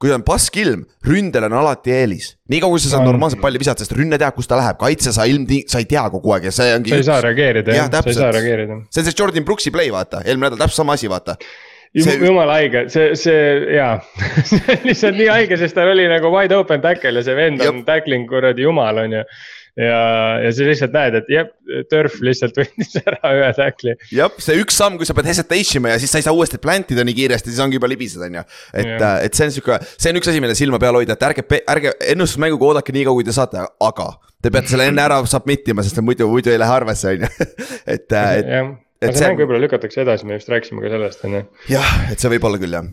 kui on passkilm, ründel on alati eelis. niikaua kui sa saad normaalselt palli visata, sest rünne teab, kus ta läheb, kaitse sa ilm, sa ei tea kogu aeg ja see ongi. sa ei saa reageerida jah, sa ei saa reageerida. see on see Jordan Brooksi play, vaata, eelmine nädal täpselt sama asi, vaata. See... jumala haige, see, see jaa. (laughs) See on lihtsalt nii haige, sest tal oli nagu wide open tackle ja see vend on tackling kuradi jumal, on ju. ja, ja sa lihtsalt näed, et jah, Turf lihtsalt (laughs) võttis ära ühe tackli. jah, see üks samm, kui sa pead hesitation ima ja siis sa ei saa uuesti plant ida nii kiiresti, siis ongi juba libised, on ju. et, äh, et see on sihuke, see on üks asi, mille silma peal hoida, et ärge, ärge ennustusmänguga oodake nii kaua, kui te saate, aga. Te peate selle enne ära submit ima, sest muidu, muidu ei lähe arvesse, on ju, (laughs) et, äh, et. jah, aga see mäng võib-olla lükatakse edasi, me just rääkisime ka sellest, on ju. jah, et see võib olla küll jah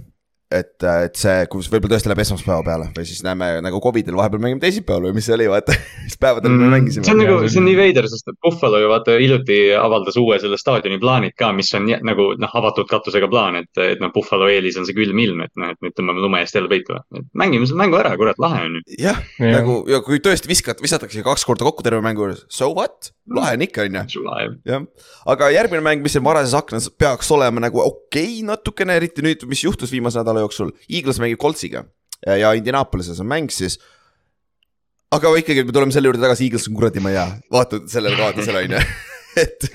et, et see, kus võib-olla tõesti läheb esmaspäeva peale või siis näeme nagu Covidil vahepeal mängime teisipäeval või mis see oli, vaata. (laughs) mis päevadel mm, me mängisime. see on nagu, see on nii veider, sest Buffalo ju vaata hiljuti avaldas uue selle staadioni plaanid ka, mis on nagu noh, avatud katusega plaan, et, et noh, Buffalo eelis on see külm ilm, et noh, et nüüd tõmbame lume eest jälle peitu. et mängime selle mängu ära, kurat, lahe on ju. jah ja., nagu ja kui tõesti viskad, visatakse kaks korda kokku terve mängu juures, so what, lahe on ikka, on ju. jah, aga järgmine mäng, mis siin varases aknas peaks olema nagu okei okay, natukene, eriti nüüd, mis juhtus viimase nädala jooksul. Eagles mängib Coltsiga ja Indianapolises on mäng siis. aga ikkagi me tuleme selle juurde tagasi, Eagles on kuradi, ma ei tea, vaata sellele kaotusele on ju, (laughs) et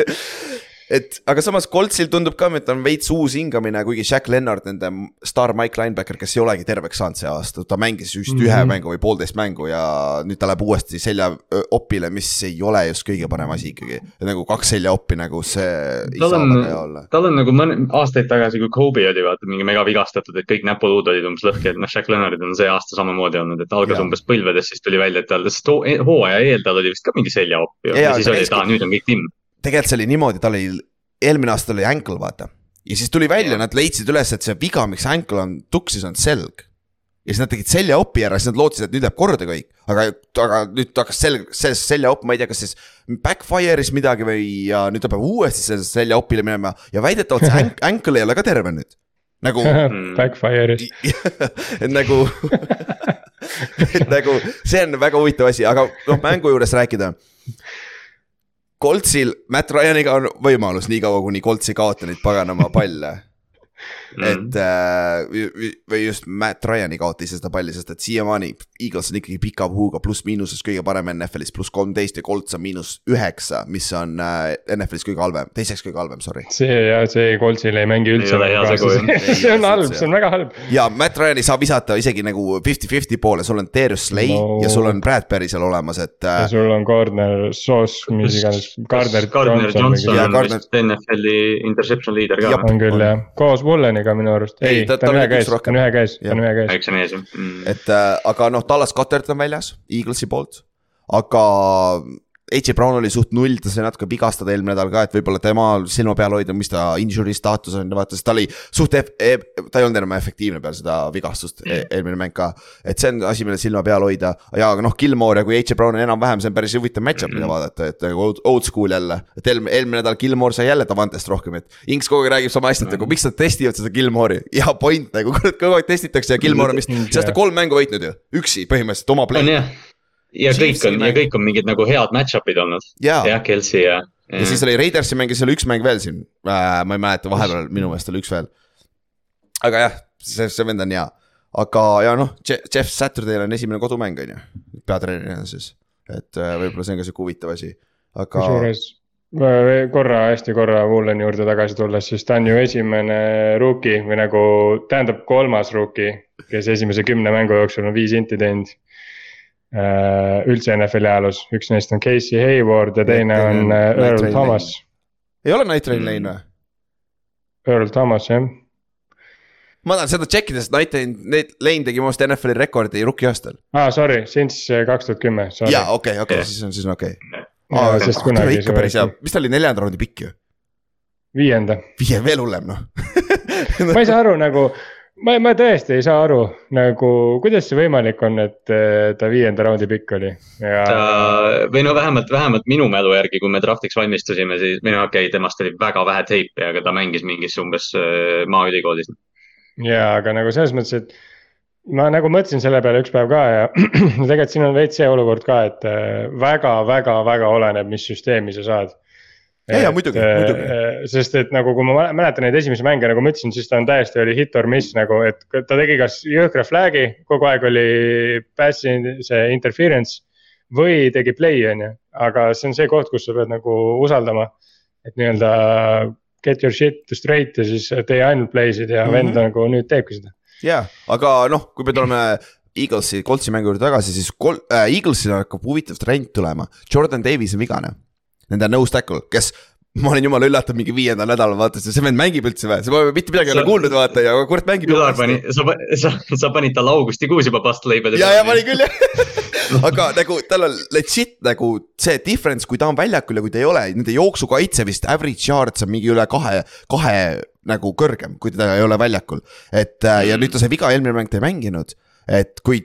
et aga samas Coltsil tundub ka, et on veits uus hingamine, kuigi Jack Lennart, nende staar Mike linebacker, kes ei olegi terveks saanud see aasta, ta mängis just mm -hmm. ühe mhm. mängu või poolteist mängu ja nüüd ta läheb uuesti seljaopile, mis ei ole just kõige parem asi ikkagi. nagu kaks seljaoppi nagu see tal olla. tal on nagu mõne aastaid tagasi, kui Kobe oli vaata mingi mega vigastatud, et kõik näpuluud olid umbes lõhki, et noh, Jack Lennartil on see aasta samamoodi olnud, et algas ja. umbes põlvedes, siis tuli välja, et tal, sest hooaja eel tal oli vist ka mingi seljaopp ju ja, ja siis oli, et aa, nüüd on kõik timm tegelikult see oli niimoodi, tal oli, eelmine aasta oli ankle, vaata. ja siis tuli välja, nad leidsid üles, et see viga, miks ankle on tuksis, on selg. ja siis nad tegid seljaopi ära, siis nad lootsid, et nüüd läheb korda kõik. aga, aga nüüd hakkas selg, sellest seljaopp, ma ei tea, kas siis backfire'is midagi või, ja nüüd ta peab uuesti sellest seljaopile minema ja väidetavalt see ankle (laughs) ei ole ka terve nüüd nagu (laughs) (laughs) Backfire'is et nagu et nagu see on väga huvitav asi, aga noh, mängu juures rääkida. Coltsil, Matt Ryaniga on võimalus niikaua, kuni Colts ei kaota neid paganama palle. (laughs) et äh, või just Matt Ryan ei kaota ise seda palli, sest et siiamaani Eagles on ikkagi pika puhuga pluss-miinuses kõige parem NFL-is, pluss kolmteist ja Colts on miinus üheksa, mis on äh, NFL-is kõige halvem, teiseks kõige halvem, sorry. see ja see Coltsil ei mängi üldse. (laughs) see on halb, see on väga halb. ja Matt Ryan ei saa visata isegi nagu fifty-fifty poole, sul on Darius Slay no. ja sul on Bradbury seal olemas, et äh.... ja sul on Gardner, Sauce, mis iganes, Gardner. Gardner Johnson on vist NFL-i interception leader ka. on küll jah, koos Mulleniga minu arust, ei, ta, ta on ühe käes, ta on ühe käes, ta on ühe käes. väiksem ees jah. Mm.. et äh, aga noh, Dallas Cuthert on väljas, Eaglesi poolt, aga AJ Brown oli suht null, ta sai natuke vigastada eelmine nädal ka, et võib-olla tema silma peal hoida, mis ta injury staatus on, vaata, sest ta oli suht e, ta ei olnud enam efektiivne peale seda vigastust e eelmine mäng ka. et see on asi, mille silma peal hoida. Ja noh, Gilmore ja kui AJ Brown on enam-vähem, see on päris huvitav match-up, mida vaadata, et nagu old, old school jälle. et eelmine, eelmine nädal Gilmore sai jälle Davantest rohkem, et Inks kogu aeg räägib sama hästi, et nagu miks nad testivad seda Gilmore'i ja point nagu (laughs) kogu aeg testitakse ja Gilmore on vist see aasta kolm mängu võitnud ju, üksi põhimõtteliselt oma play ja kõik on, ja kõik on mingid nagu head match-up'id olnud. jah, Kelsey ja. ja siis oli Raidersi mäng ja siis oli üks mäng veel siin äh,, ma ei mäleta, vahepeal minu meelest oli üks veel. aga jah, see, see vend on hea, aga ja noh, Jeff Saturday'l on esimene kodumäng on ju, peatreenerina siis. et äh, võib-olla see on ka sihuke huvitav asi, aga. kusjuures korra, hästi korra Wooleni juurde tagasi tulles, siis ta on ju esimene rookie või nagu, tähendab kolmas rookie, kes esimese kümne mängu jooksul on viis inti teinud Äh, üldse NFL-i ajaloos, üks neist on Casey Hayward ja teine on äh, Earl Thomas. ei ole Night Train Lane või? Earl Thomas jah. ma tahan seda check ida, sest Night Train, Lane tegi mu arust NFL-i rekordi rookie aastal. aa ah,, sorry, since äh, kaks tuhat kümme. jaa, okei, okei, siis on, siis on okei okay.. aa, sest kunagi. ikka päris hea, mis ta oli, neljanda raundi pikk ju? viienda. viie, veel hullem noh ma ei saa aru nagu ma, ma tõesti ei saa aru nagu, kuidas see võimalik on, et äh, ta viienda raundi pikk oli ja.... ta või no vähemalt, vähemalt minu mälu järgi, kui me draft'iks valmistusime, siis või no okei okay,, temast oli väga vähe teipi, aga ta mängis mingis umbes äh, maaülikoolis. ja, aga nagu selles mõttes, et ma nagu mõtlesin selle peale üks päev ka ja (clears throat) tegelikult siin on veits see olukord ka, et väga-väga-väga äh, oleneb, mis süsteemi sa saad ja, ja muidugi, muidugi. Äh, sest et nagu, kui ma mäletan neid esimesi mänge, nagu ma ütlesin, siis ta on täiesti oli hit or miss nagu, et ta tegi kas jõhkra flag'i, kogu aeg oli pass'i see interference. või tegi play, on ju, aga see on see koht, kus sa pead nagu usaldama. et nii-öelda get your shit straight ja siis tee ainult play'sid ja mm -hmm. vend nagu nüüd teebki seda. ja, aga noh, kui me tuleme Eaglesi, Coltsi mängu juurde tagasi, siis Col- äh,, Eaglesil hakkab huvitav trend tulema, Jordan Davis on vigane nende nose tackle, kes ma olin jumala üllatunud mingi viiendal nädalal, vaatasin, see vend mängib üldse või, sa mitte midagi ei ole kuulnud, vaata ja kurat mängib. Ülar pani, sa, sa, sa panid talle augustikuus juba bust label'i. ja, ja panin küll jah (laughs) aga nagu tal on legit nagu see difference, kui ta on väljakul ja kui ta ei ole, nende jooksukaitse vist average yards on mingi üle kahe, kahe nagu kõrgem, kui ta ei ole väljakul. et mm. ja nüüd ta sai viga, eelmine mäng ta ei mänginud, et kui,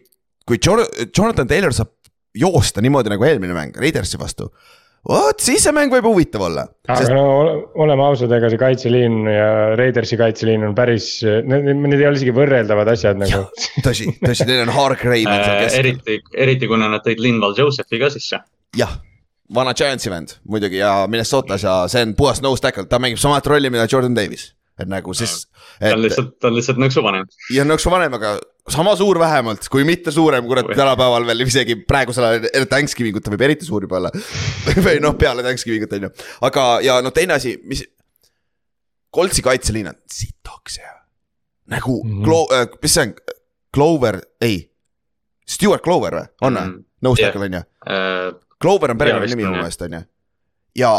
kui Jonathan Taylor saab joosta niimoodi nagu eelmine mäng Raidersi vastu vot siis see mäng võib huvitav olla. aga sest... no oleme ausad, ega see kaitseliin ja Raidersi kaitseliin on päris, need, need ei ole isegi võrreldavad asjad nagu. tõsi, tõsi, neil on Hargrave on seal keskel. eriti, eriti kuna nad tõid Linval Josephi ka sisse. jah, vana Giantsi vend muidugi ja Minnesotas ja see on puhas nose tackle, ta mängib samat rolli, mida Jordan Davis et nagu siis. ta on lihtsalt, ta on lihtsalt nõksu vanem. ja nõksu vanem, aga sama suur vähemalt, kui mitte suurem, kurat tänapäeval veel isegi praegusel ajal Thanksgiving ut ta võib eriti suur juba olla (laughs) või noh, peale Thanksgiving ut on ju, aga ja no teine asi, mis Coltsi kaitseliin on sitaks hea. nagu mm. -hmm. Glo- äh,, mis see on, Clover, ei. Stewart Clover või, on või mm. -hmm.? Tackle on ju Äh, Clover on perekonna vist nimi on, mu meelest on ju. ja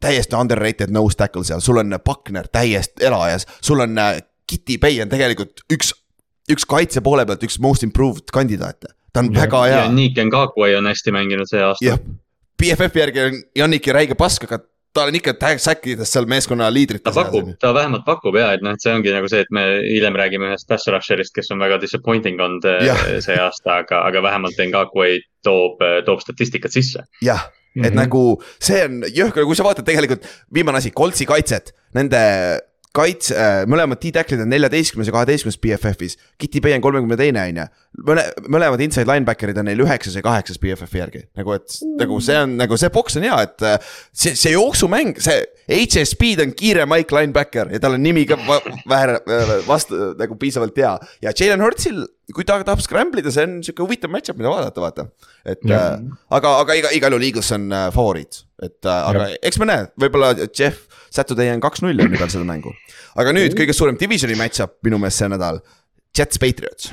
täiesti underrated nose tackle seal, sul on Buckner täiesti elajas, sul on äh, Kitty Bay on tegelikult üks, üks kaitse poole pealt üks most improved kandidaate. ta on Ja- väga hea ja Nick Ngakwe on hästi mänginud see aasta. jah, BFF-i järgi on Janniki räige pask, aga ta on ikka säkkides seal meeskonna liidrite ta pakub, ta vähemalt pakub ja et noh, et see ongi nagu see, et me hiljem räägime ühest pass rusher'ist, kes on väga disappointing olnud Jah. eh, see aasta, aga, aga vähemalt Ngakwe toob, toob statistikat sisse. jah, et Mhm. nagu see on jõhker, kui sa vaatad tegelikult viimane asi, Coltsi kaitset, nende kaitse, mõlemad T-tacklid on neljateistkümnes ja kaheteistkümnes BFF-is. Kitty Bay on kolmekümne teine on ju, mõle-, mõlemad inside linebacker'id on neil üheksas ja kaheksas BFF-i järgi. nagu, et nagu see on nagu see boks on hea, et äh, see, see jooksumäng, see HS Speed on kiire Mike linebacker ja tal on nimi ka vähe vastu nagu piisavalt hea. ja Jalen Hurtsil, kui ta tahab scramble ida, see on sihuke huvitav match-up, mida vaadata, vaata. et Jah. äh, aga, aga iga, igal juhul Eagles on äh, favoriit, et äh, aga eks me näe, võib-olla Jeff Saturday on kaks-null on peal seda mängu. aga nüüd kõige suurem divisioni match-up minu meelest see nädal, Jets Patriots.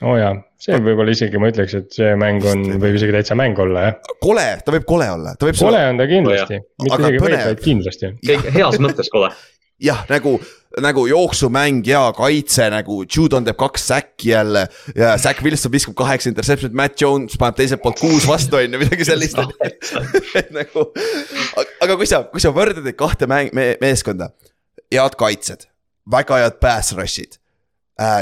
oo oh jaa, see võib-olla isegi ma ütleks, et see mäng on, võib isegi täitsa mäng olla jah. kole, ta võib kole olla, ta võib kole on ta kindlasti, mitte Aga isegi võib, põnev. vaid kindlasti. heas mõttes kole. (laughs) jah, nagu, nagu jooksumäng ja kaitse nagu, Judon teeb kaks säkki jälle ja Zack Wilson viskab kaheksa interception'it, Matt Jones paneb teiselt poolt kuus vastu on ju, midagi sellist. (laughs) et nagu, aga kui sa, kui sa võrdled neid kahte mäng- me,, meeskonda, head kaitsed, väga head pass rush'id.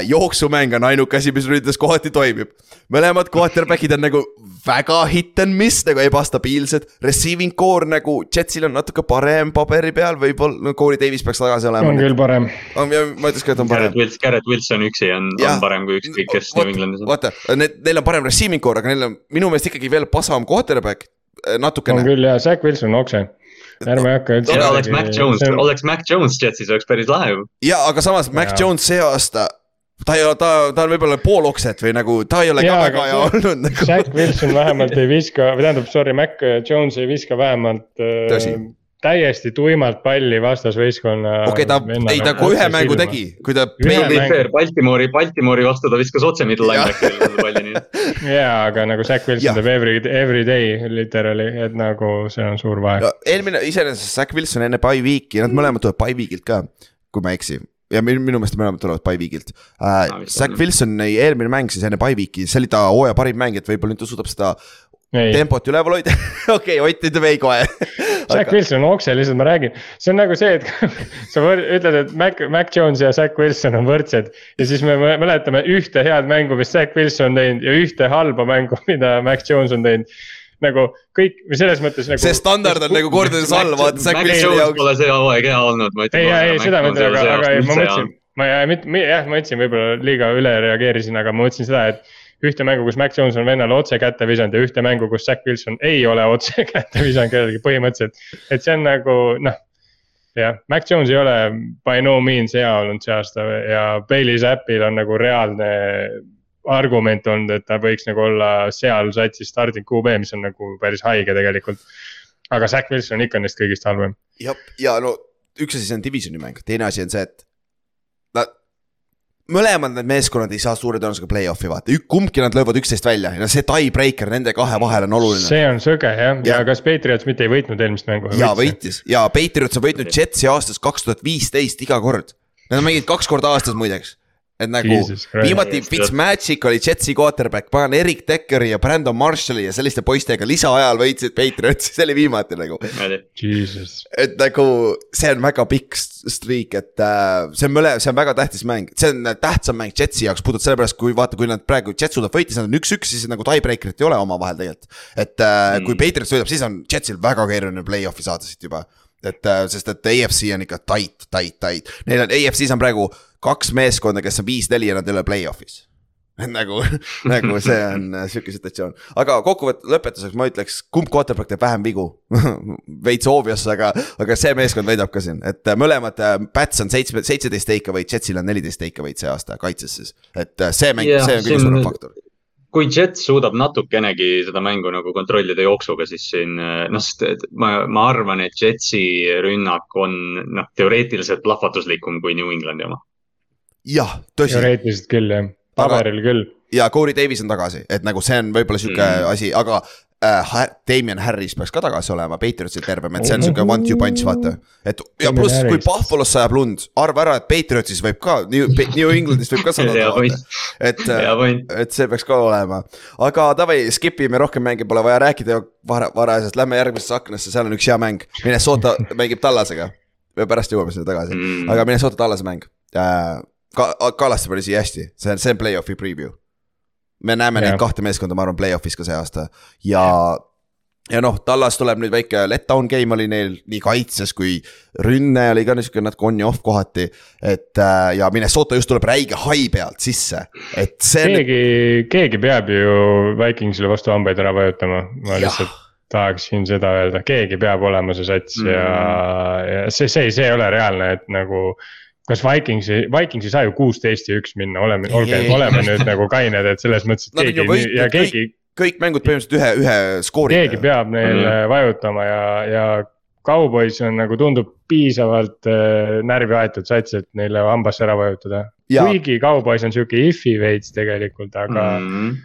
Jooksumäng on ainuke asi, mis ründes kohati toimib. mõlemad quarterback'id on nagu väga hit and miss nagu ebastabiilsed, receiving core nagu Jetsil on natuke parem paberi peal, võib-olla no Corey Davis peaks tagasi olema on. küll parem. ma ütleks ka, et on parem Garrett. Wilson, Garrett Wilson üksi on, on parem kui ükskõik kes New Englandis on. vaata, need, neil on parem receiving core, aga neil on minu meelest ikkagi veel pasavam quarterback äh, on natukene. küll ja Zack Wilson on okse. ärme hakka üldse. oleks Mac Jones, oleks Mac Jones Jetsis, oleks päris lahe ju. ja aga samas Mac. Jones see aasta, ta ei ole, ta, ta on võib-olla pool okset või nagu ta ei ole ka Jaa, väga hea olnud nagu. Zack Wilson vähemalt ei viska, või tähendab, sorry, Mac Jones ei viska vähemalt äh, täiesti tuimalt palli vastasvõistkonna. okei, ta, ei ta kui ühe mängu tegi, kui ta. Baltimori, Baltimori vastu ta viskas otse middle linebacker'ile selle palli, nii (laughs) jaa, aga nagu Zack Jah. Wilson teeb every, every day literally, et nagu see on suur vahe. eelmine, iseenesest Zack Wilson enne by week'i, nad mõlemad tulevad by week'ilt ka, kui ma ei eksi ja minu, minu meelest mõlemad tulevad by week'ilt uh,. vist Zack on, jah. Wilsoni eelmine mäng siis enne by week'i, see oli ta hooaja parim mäng, et võib-olla nüüd ta suudab seda ei, tempot üleval hoida. (laughs) okei, Ott ütleb ei kohe. Zack Wilson on okse, lihtsalt ma räägin, see on nagu see, et (laughs) sa ütled, et Mac, Mac Jones ja Zack Wilson on võrdsed. ja siis me mäletame ühte head mängu, mis Zack Wilson on teinud ja ühte halba mängu, (laughs) mida Mac Jones on teinud. Nagu kõik või selles mõttes nagu. see standard on nagu kordades all, vaata Zack Mac Wilsoni Jones jaoks. pole see hooaeg hea olnud, ma ütlen. ei, ei seda ma ütlen, aga, aga ei, ma mõtlesin, ma ja mitte, jah, ma ütlesin võib-olla liiga üle reageerisin, aga ma mõtlesin seda, et. ühte mängu, kus Mac Jones on vennale otse kätte visanud ja ühte mängu, kus Zack Wilson ei ole otse (laughs) kätte visanud kellelegi põhimõtteliselt. et see on nagu noh, jah, Mac Jones ei ole by no means hea olnud see aasta ja Bailey Zappil on nagu reaalne argument olnud, et ta võiks nagu olla seal satsis starting QB, mis on nagu päris haige tegelikult. aga Zack Wilson on ikka neist kõigist halvem. jah, ja no üks asi, see on divisioni mäng, teine asi on see, et. Nad, mõlemad need meeskonnad ei saa suure tõenäosusega play-off'i vaata, kumbki nad löövad üksteist välja ja see tiebreaker nende kahe vahel on oluline. see on sõge jah, ja Ja- kas Patriots mitte ei võitnud eelmist mängu? ja. võitis ja Patriots on võitnud Jetsi aastast kaks tuhat viisteist iga kord. Nad on mänginud kaks korda aastas muideks. Et nagu viimati Fitzmagic oli Jetsi quarterback, pagan Erik Dekkeri ja Brandon Marshalli ja selliste poistega lisaajal võitsid Patriotsi, (laughs) see oli viimati nagu. Et nagu see on väga pikk st- streak, et äh, see on mõle-, see on väga tähtis mäng, see on tähtsam mäng Jetsi jaoks, puhtalt sellepärast, kui vaata, kui nad praegu Jets suudab võita, siis nad on üks-üks, siis nagu tiebreaker'it ei ole omavahel tegelikult. et äh, mm. kui Patriots võidab, siis on Jetsil väga keeruline play-off'i saada siit juba. Et äh, sest, et AFC on ikka tight, tight, tight, neil on AFC-s on praegu kaks meeskonda, kes on viis-neli ja nad ei ole play-off'is. (laughs) Nagu, nagu see on äh, sihuke situatsioon, aga kokkuvõtte lõpetuseks ma ütleks, kumb quarterback teeb vähem vigu? (laughs) Veits obvious, aga, aga see meeskond võidab ka siin, et äh, mõlemad Pats on seitsme, seitseteist takeaway'd, Jetsil on neliteist takeaway'd see aasta kaitses siis. et see mäng yeah,, see on kõige suurem faktor. Kui Jets suudab natukenegi seda mängu nagu kontrollida jooksuga, siis siin noh, sest ma, ma arvan, et Jetsi rünnak on noh, teoreetiliselt plahvatuslikum kui New Englandi oma. jah, tõsi. teoreetiliselt küll jah, paberil küll ja Corey Davis on tagasi, et nagu see on võib-olla sihuke mm. asi, aga äh, Damien Harris peaks ka tagasi olema, Patriotsil tervem, et see on sihuke one two punch, vaata. et ja pluss, kui Buffalo's sajab lund, arva ära, et Patriotsis võib ka, New, New Englandis võib ka sadada et, et see peaks ka olema. aga davai, skip ime, rohkem mänge pole vaja rääkida vara, varajasest, lähme järgmisesse aknasse, seal on üks hea mäng. Minnesota (laughs) mängib Tallasega. pärast jõuame sinna tagasi mm., aga Minnesota Tallase mäng äh,. Ka-, Kallaste pani siia hästi, see on, see on play-off'i preview me näeme ja. neid kahte meeskonda, ma arvan, play-off'is ka see aasta ja ja noh, Tallas tuleb nüüd väike letdown game oli neil nii kaitses kui rünne oli ka niisugune natuke on ja off kohati. et äh, ja Minnesota just tuleb räige hai pealt sisse, et see. keegi, keegi peab ju Vikingsile vastu hambaid ära vajutama, ma ja. lihtsalt tahaksin seda öelda, keegi peab olema see sats mm. ja, ja see, see, see ei ole reaalne, et nagu kas Vikingsi, Vikings ei saa ju kuusteist ja üks minna, oleme, olge, oleme nüüd nagu kained, et selles mõttes, et keegi võit, ja keegi. kõik mängud põhimõtteliselt ühe, ühe skooriga. keegi peab neil mm -hmm. vajutama ja, ja Cowboys on nagu tundub piisavalt äh, närvi aetud sats, et neile hambasse ära vajutada. kuigi Cowboys on sihuke if'i veits tegelikult, aga mm. -hmm.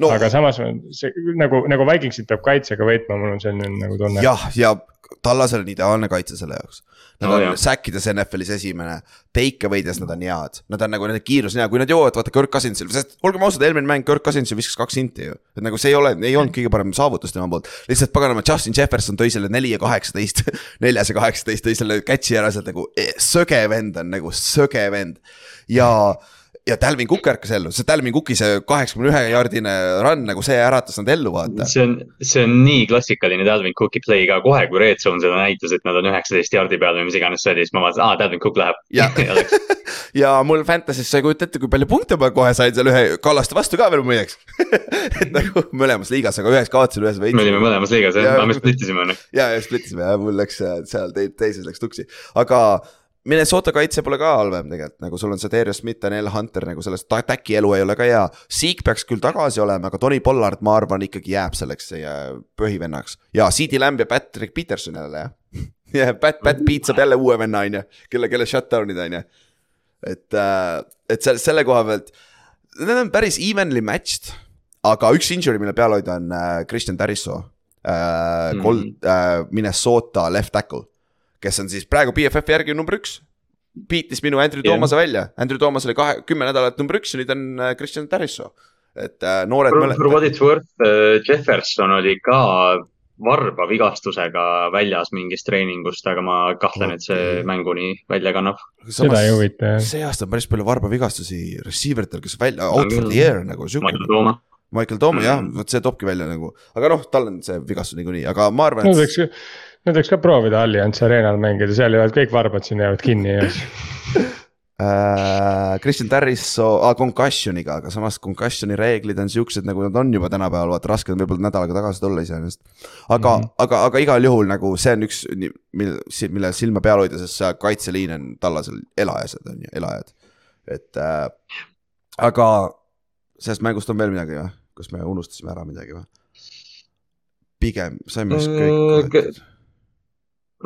No, aga samas see nagu, nagu Vikingsit peab kaitsega võitma, mul on selline nagu tunne. jah, ja Tallasel on ideaalne kaitse selle jaoks. Nad no, on säkkides NFL-is esimene, teikevõides nad on head, nad on nagu nende kiirus on hea, kui nad jõuavad vaata Kirk Cousinsil, sest olgem ausad, eelmine mäng Kirk Cousinsil viskas kaks inti ju. et nagu see ei ole, ei olnud kõige parem saavutus tema poolt, lihtsalt paganama, Justin Jefferson tõi selle neli ja kaheksateist (laughs) neljas ja kaheksateist tõi selle catch'i ära sealt nagu eh, söge vend on nagu söge vend ja mm ja Dalvin Cook ärkas ellu, see Dalvin Cooki see kaheksakümne ühe jaardine run nagu see äratas nad ellu vaata. see on, see on nii klassikaline Dalvin Cooki play ka, kohe kui Red Zone seda näitas, et nad on üheksateist jaardi peal või mis iganes see oli, siis ma vaatasin, aa Dalvin Cook läheb. ja (laughs) (laughs) ja mul Fantasy's sa ei kujuta ette, kui palju punkte ma kohe sain seal ühe Kallaste vastu ka veel muideks (laughs) et nagu mõlemas liigas, aga ühes kaotasin, ühes võitsin. me olime mõlemas liigas jah ja,, me splittisime on ju. ja, ja splittisime ja mul läks seal teises läks tuksi, aga Minnesota kaitse pole ka halvem tegelikult, nagu sul on see Darius Smith, Daniel Hunter nagu sellest back'i elu ei ole ka hea. Zeke peaks küll tagasi olema, aga Tony Pollard, ma arvan, ikkagi jääb selleks põhivennaks ja CD Lamb ja Patrick Peterson jälle jah. (laughs) ja Pat, Pat Pete saab jälle uue venna, on ju, kelle, kelle shutdown'id on ju. et, äh, et selle, selle koha pealt, need on päris evenly matched, aga üks injury, mille peal hoida, on äh, Christian Tarisso äh,. Mm. Cold äh,, Minnesota left tackle kes on siis praegu BFF-i järgi number üks. Beatis minu Andrew yeah. Thomas'e välja, Andrew Thomas oli kahe, kümme nädalat number üks ja nüüd on äh, Christian Tarisso. et äh, noored. For what it's worth äh,, Jefferson oli ka varba vigastusega väljas mingist treeningust, aga ma kahtlen, et see mänguni välja kannab. seda ei huvita jah. see aasta on päris palju varba vigastusi receiver itel, kes välja, out for the year nagu. Michael Tooma. Michael Tooma mm -hmm. jah, vot see toobki välja nagu, aga noh, tal on see vigastus niikuinii, aga ma arvan, et no,. Nad võiks ka proovida Allianz Arenal mängida, seal jäävad kõik varbad sinna jäävad kinni ja Kristjan (laughs) Tarrisso ah, concussion'iga, aga samas concussion'i reeglid on siuksed, nagu nad on juba tänapäeval, vaata raske on võib-olla nädalaga tagasi tulla iseenesest. aga mm, -hmm. aga, aga igal juhul nagu see on üks, mille, mille silma peal hoida, sest see kaitseliin on tallasel elajased on ju, elajad. et äh, aga sellest mängust on veel midagi või, kas me unustasime ära midagi või? pigem saime vist kõik mm,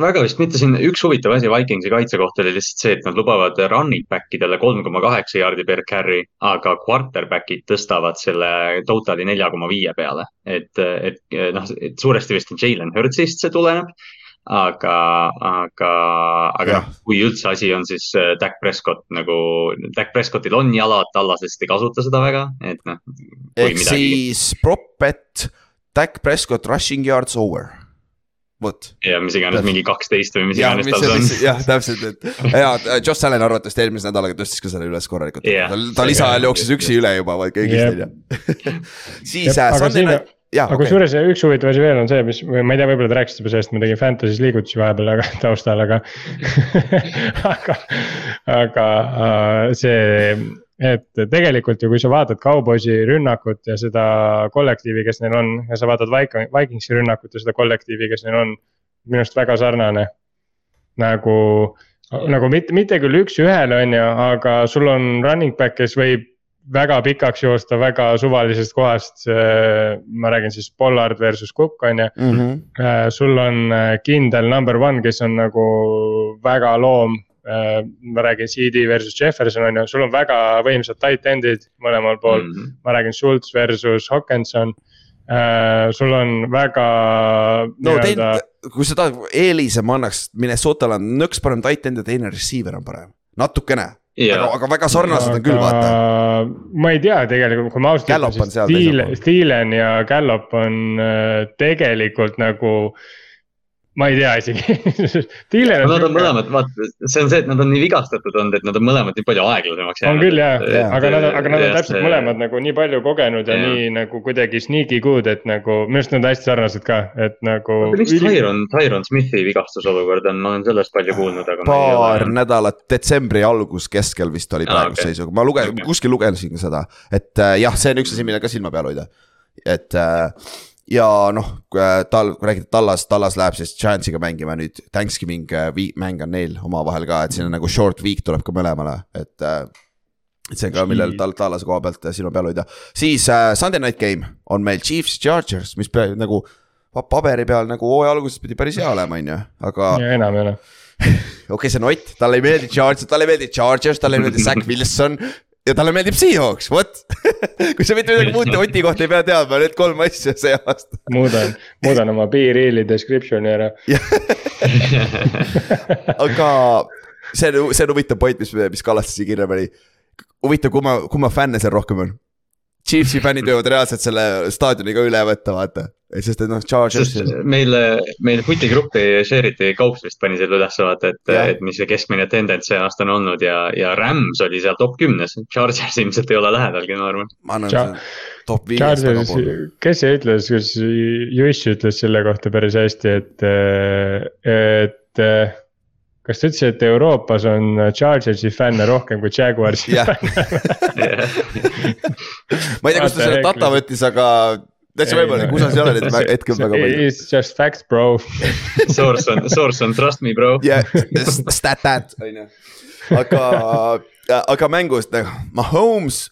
väga vist mitte siin, üks huvitav asi Vikingsi kaitse kohta oli lihtsalt see, et nad lubavad running back idele kolm koma kaheksa jaardi per carry, aga quarterback'id tõstavad selle totali nelja koma viie peale. et, et noh, et suuresti vist Jalen Hurtsist see tuleneb. aga, aga, aga noh, kui üldse asi on, siis äh, Dak Prescott nagu, Dak Prescottil on jalad tallasest, ei kasuta seda väga, et noh. ehk midagi... siis prop bet, Dak Prescott rushing yards over vot. ja mis iganes mingi kaksteist või mis iganes tal on. jah, täpselt, et (laughs) ja Josh Allan arvatavasti eelmise nädalaga tõstis ka selle üles korralikult yeah.. ta, ta lisaajal jooksis üksi üle juba vaid kõigist on ju. (laughs) siis äh, Sunday night aga okay. kusjuures üks huvitav asi veel on see, mis, ma ei tea, võib-olla te rääkisite juba sellest, ma tegin Fantasy's liigutusi vahepeal, aga (laughs) taustal, aga aga, aga uh, see et tegelikult ju, kui sa vaatad Cowboysi rünnakut ja seda kollektiivi, kes neil on ja sa vaatad Vikingsi rünnakut ja seda kollektiivi, kes neil on. minu arust väga sarnane. nagu, nagu mitte, mitte küll üks-ühele, on ju, aga sul on running back, kes võib väga pikaks joosta väga suvalisest kohast. ma räägin siis Pollard versus Cook on ju mm. -hmm. sul on kindel number one, kes on nagu väga loom ma räägin CD versus Jefferson on ju, sul on väga võimsad tight end'id mõlemal pool mm. -hmm. ma räägin Schultz versus Hawkinson uh,. sul on väga. no teil, kui sa tahad eelise, ma annaks Minnesotale on nõks parem tight end ja teine receiver on parem, natukene Yeah. aga, aga väga sarnased on küll, vaata. ma ei tea tegelikult, kui ma ausalt ütlen, siis Steelen ja Gallop on äh, tegelikult nagu äh, ma ei tea isegi (laughs) no, Nad on mõlemad, vaata, see on see, et nad on nii vigastatud olnud, et nad on mõlemad nii palju aeglasemaks jäänud. on küll jah ja,, aga nad, aga nad on täpselt see... mõlemad nagu nii palju kogenud ja, ja nii nagu kuidagi sneaky good, et nagu minu arust nad on hästi sarnased ka, et nagu. mis Tyron, Tyron Smithi vigastusolukord on, ma olen sellest palju kuulnud, aga. paar nädalat, detsembri algus, keskel vist oli praeguse ah, okay. seisuga, ma lugesin okay., kuskil lugesin seda, et äh, jah, see on üks asi, mille ka silma peal hoida, et äh, ja noh, tal, kui räägida Tallas, Tallas läheb siis Giantsiga mängima nüüd, Thanksgiving äh, mäng on neil omavahel ka, et siin on nagu short week tuleb ka mõlemale, et. Äh, et see on ka, millel tal, Tallase koha pealt silma peal hoida, siis äh, Sunday night game on meil Chiefs, Chargers, mis pea, nagu paberi peal nagu hooaja alguses pidi päris hea olema, on ju, aga. (laughs) enam ei ole (laughs) okei okay,, see on Ott, talle ei meeldi Chargers, talle ei meeldi Chargers, talle ei meeldi Zack Wilson, ja talle meeldib Seahawks, vot (laughs) kui sa mitte midagi muud Oti kohta ei pea teadma, need kolm asja see aasta. muudan, muudan oma B-reel'i description'i ära (laughs) aga see on, see on huvitav point, mis, mis Kallaste siia kirja pani. huvitav, kumma, kumma fänne seal rohkem on? Chiefsi fännid (laughs) võivad reaalselt selle staadioni ka üle võtta, vaata sest et noh, Chargers. meil, meil futigruppi share iti, Kaups vist pani selle ülesse vaata, et, et mis see keskmine tendents see aasta on olnud ja, ja Rams oli seal top kümnes. Chargers ilmselt ei ole lähedalgi, ma arvan. ma arvan Char, top viies. Chargers, kes see ütles, kas Juss ütles selle kohta päris hästi, et, et kas ta ütles, et Euroopas on Chargersi fänne rohkem kui Jaguarsi fänne (laughs) ma ei tea, kust ta selle data võttis, aga täitsa võimalik, USA-s ei ole neid hetkel väga palju. It's just facts, bro (laughs) Source on, source on trust me, bro. jah, stat that, on ju. aga, aga mängust nagu, Mahomes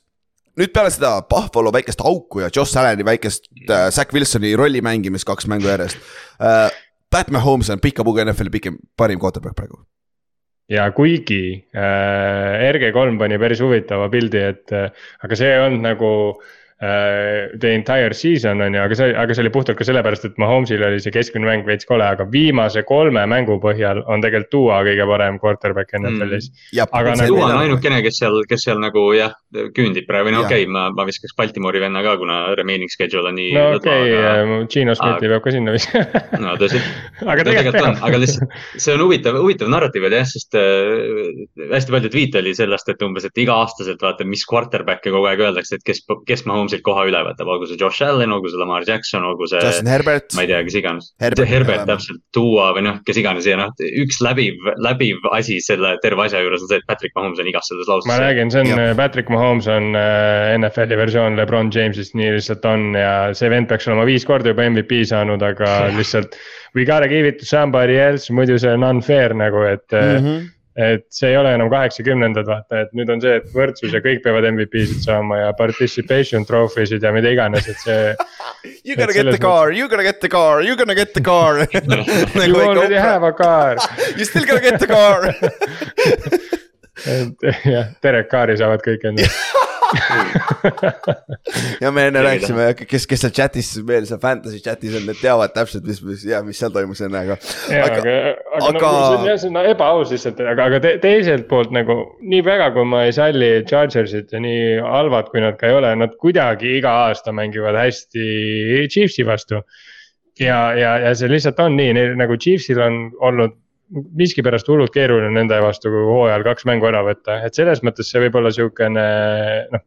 nüüd peale seda Buffalo väikest auku ja Josh Allan'i väikest äh, Zack Wilsoni rolli mängimist kaks mängu järjest äh,. Pat Mahomes on pika puuga NFL-i pikem, parim quarterback praegu. ja kuigi äh, RG3 pani päris huvitava pildi, et äh, aga see olnud nagu äh, the entire season on ju, aga see, aga see oli puhtalt ka sellepärast, et Mahomes'il oli see keskmine mäng veits kole, aga viimase kolme mängu põhjal on tegelikult Duo kõige parem quarterback NFL-is mm.. aga nagu. Duo on ainukene, kes seal, kes seal nagu jah, küündib praegu, no okei okay,, ma, ma viskaks Baltimoori venna ka, kuna remaining schedule on nii. no okei okay, aga..., Gino Smithi peab ka sinna viskama (laughs) no tõsi aga tegelikult on, aga lihtsalt see on huvitav, huvitav narratiiv oli jah, sest äh, hästi palju tweet'e oli sellest, et umbes, et iga-aastaselt vaata, mis quarterback'e kogu aeg öeldakse, et kes, kes Mahomes Mahomesilt koha üle võtab, olgu see Josh Allan, olgu see Lamar Jackson, olgu see. Justin Herbert. ma ei tea, kes iganes. Herbert, Herbert täpselt, tuua või noh, kes iganes ja noh, üks läbiv, läbiv asi selle terve asja juures on see, et Patrick Mahomes on igas selles lauses. ma räägin, see on ja. Patrick Mahomes on äh, NFL-i versioon Lebron James'ist, nii lihtsalt on ja see vend peaks olema viis korda juba MVP saanud, aga (laughs) lihtsalt. We gotta give it to somebody else, muidu see on unfair nagu, et mm. -hmm et see ei ole enam kaheksakümnendad, vaata, et nüüd on see, et võrdsus ja kõik peavad MVP-sid saama ja participation trophy sid ja mida iganes, et see. (laughs) You gonna get the car, you gonna get the car, (laughs) (laughs) you gonna get the car. You already have a car. You still gonna get the car. Et jah, Derek Carri saavad kõik endale (laughs) ja me enne rääkisime, kes, kes seal chat'is, meil seal fantasy chat'is on, need teavad täpselt, mis, mis ja mis seal toimus enne, aga. aga, aga, aga, aga... No, see on jah, see on ebaaus lihtsalt, aga, aga te, teiselt poolt nagu nii väga, kui ma ei salli Chargersit ja nii halvad, kui nad ka ei ole, nad kuidagi iga aasta mängivad hästi Chiefsi vastu. ja, ja, ja see lihtsalt on nii, neil nagu Chiefsil on olnud miskipärast hullult keeruline nende vastu hooajal kaks mängu ära võtta, et selles mõttes see võib olla sihukene noh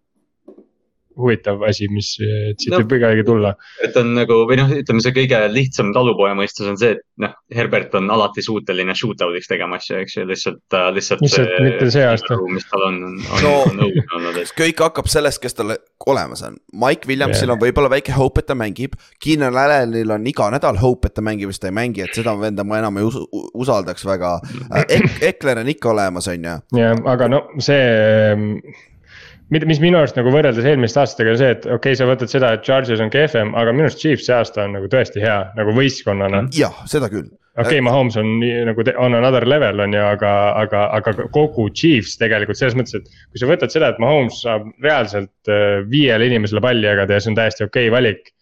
huvitav asi, mis siit no, võib ikkagi tulla. et on nagu või noh, ütleme see kõige lihtsam talupoja mõistes on see, et noh, Herbert on alati suuteline shootout'iks tegema asju, eks ju, lihtsalt, lihtsalt. lihtsalt see, mitte see aasta. mis tal on, on, on, no, on õudne olnud kõik hakkab sellest, kes tal olemas on. Mike Williamsil yeah. on võib-olla väike hope, et ta mängib. Keenan Allanil on iga nädal hope, et ta mängib, siis ta ei mängi, et seda venda ma enam ei usu, usaldaks väga Ek. Ekler on ikka olemas, on ju. jah, aga no see mis minu arust nagu võrreldes eelmiste aastatega on see, et okei okay,, sa võtad seda, et Chargers on kehvem, aga minu arust Chiefs see aasta on nagu tõesti hea nagu võistkonnana. jah, seda küll. okei okay,, Mahomes on nagu on another level on ju, aga, aga, aga kogu Chiefs tegelikult selles mõttes, et. kui sa võtad seda, et Mahomes saab reaalselt äh, viiele inimesele palli jagada ja see on täiesti okei okay valik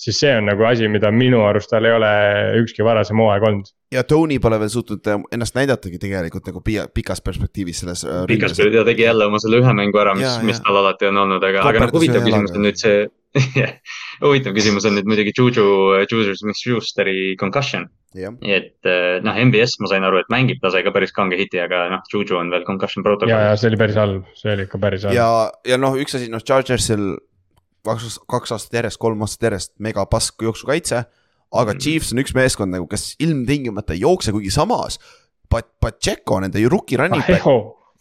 siis see on nagu asi, mida minu arust tal ei ole ükski varasem hooaeg olnud. ja Tony pole veel suutnud äh, ennast näidatagi tegelikult nagu pikas perspektiivis selles. Äh, pikas ja tegi jälle oma selle ühe mängu ära, mis, mis tal alati on olnud, aga, aga noh, huvitav küsimus on nüüd see (laughs) huvitav küsimus on nüüd muidugi Juju, Juju Smith-Schusteri concussion. et äh, noh, MBS ma sain aru, et mängib, ta sai ka päris kange hiti, aga noh, Juju on veel concussion protokollis. ja, ja see oli päris halb, see oli ikka päris halb. ja, ja noh, üks asi, noh Chargersil kaks, kaks aastat järjest, kolm aastat järjest mega pask jooksukaitse. aga mm. Chiefs on üks meeskond nagu, kes ilmtingimata ei jookse, kuigi samas. Pacheco, nende rookie running back,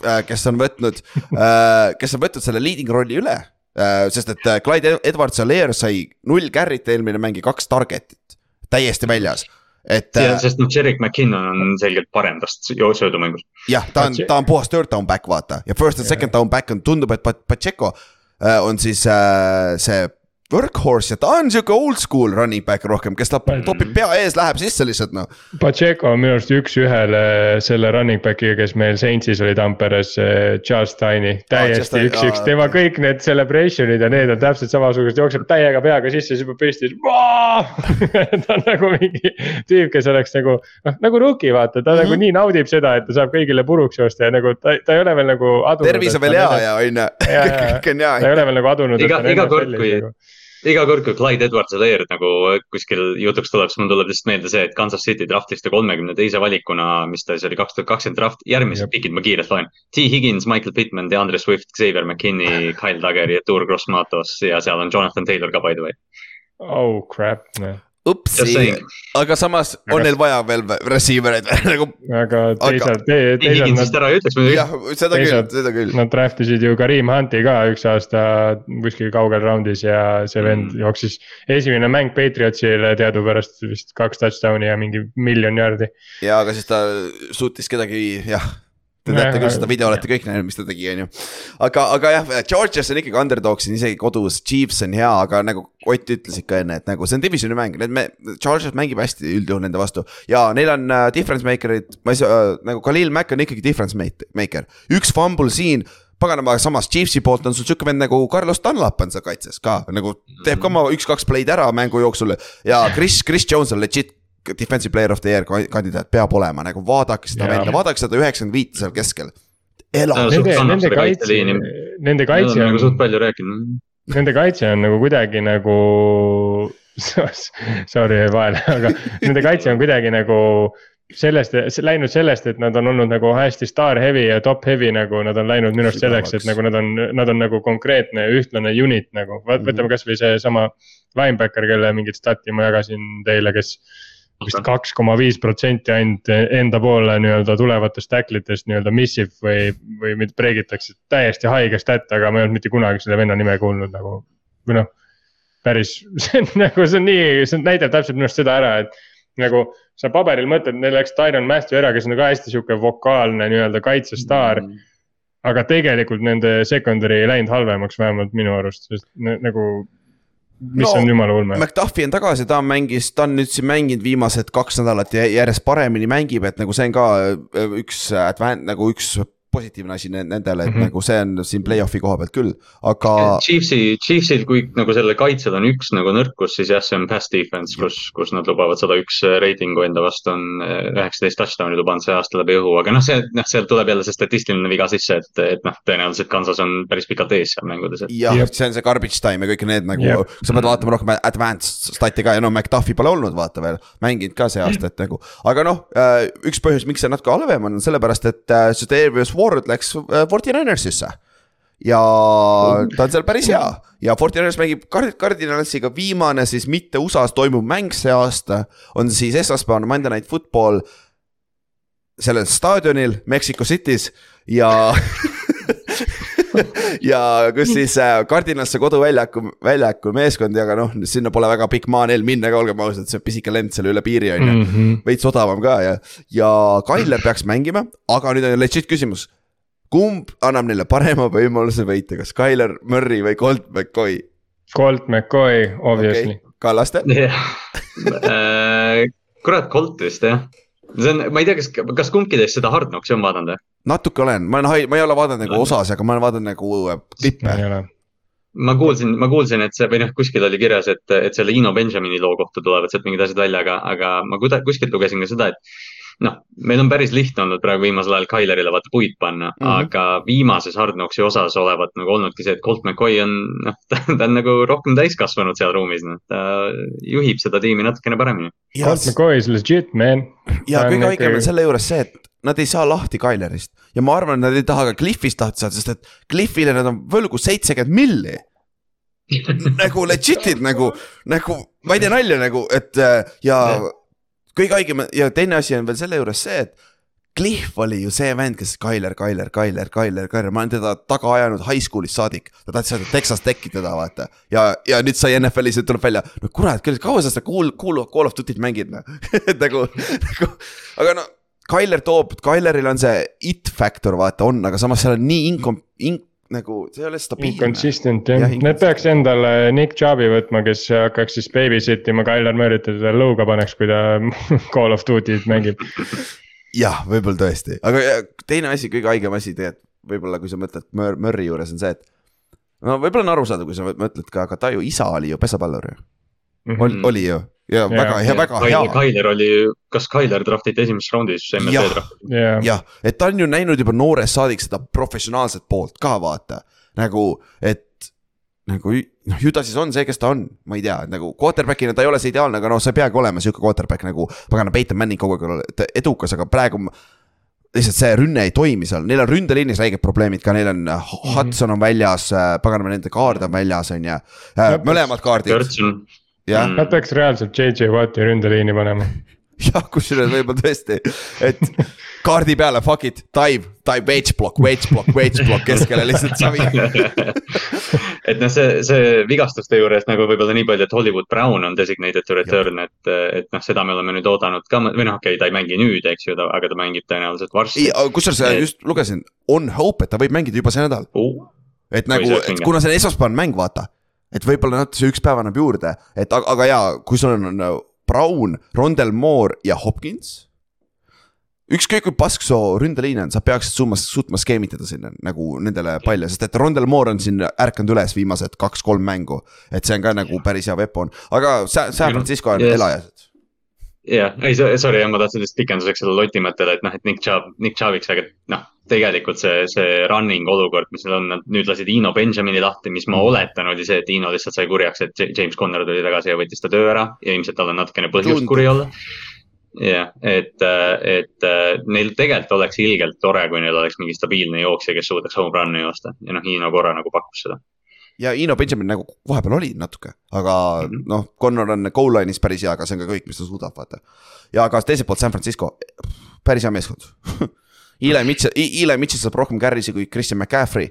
äh, kes on võtnud äh, kes on võtnud selle leading rolli üle. Äh, sest et Clyde Edwards-Alaire sai null carry't eelmine mäng ja kaks target'it, täiesti väljas et. sest noh, Jerick McKinnon on selgelt parem tast söödumängus. jah, ta on, ta on puhas third down back vaata ja first and second down back on, tundub, et Pacheco on siis äh, see workhorse ja ta on sihuke old school running back rohkem, kes ta topib pea ees, läheb sisse lihtsalt noh. Pacheco on minu arust üks-ühele selle running back'iga, kes meil Saintsis oli Tamperes, Charles Tine'i. täiesti üks-üks, tema kõik need celebration'id ja need on täpselt samasugused, jookseb täiega peaga sisse, siis hüppab püsti. (laughs) ta on nagu mingi tüüp, kes oleks nagu, noh nagu rookie vaata, ta mm -hmm. nagu nii naudib seda, et ta saab kõigile puruks joosta ja nagu ta, ta ei ole veel nagu adunud. tervis on veel hea ja on ju, (laughs) kõik on hea. ta ei ole veel nagu adunud. iga, iga kord, kui nagu iga kord, kui Clyde Edwards-Helaire nagu kuskil jutuks tuleb, siis mul tuleb lihtsalt meelde see, et Kansas City draftis ta kolmekümne teise valikuna, mis ta siis oli, kaks tuhat kakskümmend draft, järgmised pikid ma kiirelt loen. T Higgins, Michael Pittman, DeAndre Swift, Xavier McKinney, Kyle Duggar ja Tour Gross Matos ja seal on Jonathan Taylor ka by the way. Oh crap, noh upsi, aga samas aga... on neil vaja veel receiver eid (laughs) nagu. aga teised te,, teised nad. ära ei ütleks muidugi. jah, seda küll, seda küll. Nad draft isid ju Karim Hunti ka üks aasta kuskil kaugel round'is ja see vend mm. jooksis. esimene mäng Patriotsile teadupärast vist kaks touchdown'i ja mingi miljon jaardi. ja, aga siis ta suutis kedagi jah Te teate küll seda video, olete kõik näinud, mis ta tegi, on ju. aga, aga jah, Georgias on ikkagi underdog siin isegi kodus, Chiefs on hea, aga nagu Ott ütles ikka enne, et nagu see on divisioni mäng, need me, Georgias mängib hästi üldjuhul nende vastu. ja neil on uh, difference maker'id, ma ei saa uh,, nagu Khalil Mack on ikkagi difference maker, üks fumble siin paganama, samas Chiefsi poolt on sul sihuke vend nagu Carlos Dunlap on seal kaitses ka nagu teeb ka oma üks-kaks play'd ära mängu jooksul ja Chris, Chris Jones on legit defensive player of the year kandidaat peab olema, nagu vaadake seda välja, vaadake seda üheksakümmend viite seal keskel. Nende, nende kaitse, nende kaitse on. suht palju rääkinud. Nende kaitse on nagu kuidagi nagu (laughs) sorry vahele, aga nende kaitse on kuidagi nagu sellest, läinud sellest, et nad on olnud nagu hästi star heavy ja top heavy nagu nad on läinud minu arust selleks, et nagu nad on, nad on nagu konkreetne ühtlane unit nagu, võtame mhm. kasvõi seesama linebacker, kelle mingit stat'i ma jagasin teile, kes vist kaks koma viis protsenti ainult enda poole nii-öelda tulevatest tacklitest nii-öelda missib või, või mind preigitakse täiesti haige stat, aga ma ei olnud mitte kunagi selle venna nime kuulnud nagu. või noh, päris, (laughs) see on nagu, see on nii, see näitab täpselt minu arust seda ära, et nagu sa paberil mõtled, neil läks Tyron Matthew ära, kes on ka hästi sihuke vokaalne nii-öelda kaitsestaar mm. -hmm. aga tegelikult nende secondary ei läinud halvemaks, vähemalt minu arust, sest nagu mis no, on jumala ulme. McDuffi on tagasi, ta mängis, ta on nüüd siin mänginud viimased kaks nädalat ja järjest paremini mängib, et nagu see on ka äh, üks advan-, nagu üks positiivne asi nendele, et mm -hmm. nagu see on siin play-off'i koha pealt küll, aga. Chiefsi, Chiefsil, kui nagu selle kaitsel on üks nagu nõrkus, siis jah, see on pass defense, kus, kus nad lubavad sada üks reitingu enda vastu on eh, üheksateist touchdown'i lubanud see aasta läbi õhu, aga noh, see, noh, sealt tuleb jälle see statistiline viga sisse, et, et noh, tõenäoliselt Kansas on päris pikalt ees seal mängudes et.... jah, see on see garbage time ja kõik need nagu yep., sa pead vaatama rohkem advanced stat'i ka ja no McDuffi pole olnud, vaata veel, mänginud ka see aasta, et nagu. aga noh, äh, üks põhjus, miks see natuke halvem on, sellepärast et äh, Ward läks äh, Forty Ninersisse ja ta on seal päris hea. Ja Forty Niners mängib Cardinalsiga viimane siis mitte USA-s toimuv mäng see aasta. on siis esmaspäevane Monday Night Football sellel staadionil Mexico City's. Ja (laughs) (laughs) ja kus siis äh, Cardinalisse koduväljaku, väljaku meeskond ja aga noh, sinna pole väga pikk maaneel minna ka, olgem ausad, see pisike lend seal üle piiri on ju -hmm.. veits odavam ka ja, ja Kailer peaks mängima, aga nüüd on legit küsimus. Kumb annab neile parema võimaluse võita, kas Tyler Murray või Colt McCoy? Colt McCoy, obviously. Okay.. Kallaste? Yeah. (laughs) kurat, Colt vist jah see on, ma ei tea, kas, kas kumbki teist seda Hard Knocksi on vaadanud või? natuke olen, ma olen, ma ei ole vaadanud nagu osas, aga ma olen vaadanud nagu äh, klippe. ma kuulsin, ma kuulsin, et see või noh, kuskil oli kirjas, et, et selle Ino Benjamini loo kohta tulevad sealt mingid asjad välja, aga, aga ma kuskilt lugesin ka seda, et noh, meil on päris lihtne olnud praegu viimasel ajal Tylerile vaata puid panna mm, -hmm. aga viimases Hard Knocksi osas olevat nagu olnudki see, et Colt McCoy on noh, (laughs) ta on nagu rohkem täiskasvanud seal ruumis, noh, ta juhib seda tiimi natukene paremini. Colt McCoy is legit man. ja kõige haigem on selle juures see, et nad ei saa lahti Tylerist ja ma arvan, et nad ei taha ka Cliffist lahti saada, sest et Cliffile nad on võlgu seitsekümmend milli (laughs) nagu legit'id nagu, nagu ma ei tee nalja nagu, et ja, ja kõige haigem ja teine asi on veel selle juures see, et Cliff oli ju see vend, kes Tyler, Tyler, Tyler, Tyler, Tyler, ma olen teda taga ajanud high school'ist saadik. ta tahtis saada Texas Techi teda vaata ja, ja nüüd sai NFL-is ja tuleb välja, no kurat, kaua sa seda Cool, Cool, Call of Duty't mängid noh (laughs) nagu, nagu, aga no. Tyler toob, Tyleril on see it factor vaata on, aga samas seal on nii inkom-, in-, nagu see ei ole stabiilne. Inconsistent jah ja,, need peaks endale Nick Chubb'i võtma, kes hakkaks siis babysit ima Tyler Murry't ja teda lõuga paneks, kui ta (laughs) Call of Duty't mängib. jah, võib-olla tõesti, aga teine asi, kõige haigem asi tegelikult võib-olla, kui sa mõtled Mur Murry juures on see, et. no võib-olla on arusaadav, kui sa mõtled ka, aga ta ju isa oli ju pesapallur ju mm. -hmm. oli ju ja yeah, väga hea, väga hea. Tyler oli, kas Tyler draftiti esimeses raundis MLB drafti? jah, et ta on ju näinud juba noorest saadik seda professionaalset poolt ka vaata, nagu, et nagu noh, ju ta siis on see, kes ta on, ma ei tea, nagu quarterback'ina ta ei ole see ideaalne, aga noh, sa ei peagi olema sihuke quarterback nagu. pagana, Peyton Manning kogu aeg oli edukas, aga praegu lihtsalt see rünne ei toimi seal, neil on ründeliinis räiged probleemid ka, neil on -hmm. Hudson on väljas, paganama nende kaard on väljas, on ju. mõlemad kaardid. Nad peaks reaalselt JJ Watti ründeliini panema. (laughs) Jah, kusjuures võib-olla tõesti, et kaardi peale fuck it, dive, dive, wedge block, wedge block, wedge block keskele lihtsalt savi (laughs) et noh, see, see vigastuste juures nagu võib-olla nii palju, et Hollywood Brown on designated to return, et, et noh, seda me oleme nüüd oodanud ka, või noh, okei okay,, ta ei mängi nüüd, eks ju, aga ta mängib tõenäoliselt varsti. kusjuures et... just lugesin, on hope, et ta võib mängida juba see nädal. Uh,. et nagu, et kuna see on esmaspäevane mäng, vaata et võib-olla natuke üks päev annab juurde, et aga, aga jaa, kui sul on Brown, Rondel Moore ja Hopkins. ükskõik kui pasksoo ründeliin on, sa peaksid suutma, suutma skeemitada sinna nagu nendele palle, sest et Rondel Moore on siin ärkanud üles viimased kaks-kolm mängu. et see on ka nagu päris hea weapon, aga San Francisco on yes. Jah, ei sorry, ma tahtsin lihtsalt pikenduseks selle Loti mõttele, et noh, et Nick Chubb, Nick Chubbiks, aga noh, tegelikult see, see running olukord, mis neil on, nad nüüd lasid Ino Benjamini lahti, mis ma mm. oletan, oli see, et Ino lihtsalt sai kurjaks, et James Conner tuli tagasi ja võttis ta töö ära ja ilmselt tal on natukene põhjust kuri olla. jah, et, et neil tegelikult oleks ilgelt tore, kui neil oleks mingi stabiilne jooksja, kes suudaks home run'e joosta ja noh, Ino korra nagu pakkus seda ja Ino Benjamin nagu vahepeal oli natuke, aga mm -hmm. noh, Connor on goal line'is päris hea, aga see on ka kõik, mis ta suudab, vaata. ja aga teiselt poolt San Francisco, päris hea meeskond (laughs) Eli Mitchell, Eli Mitchell saab rohkem carry'si kui Christian McCaffrey.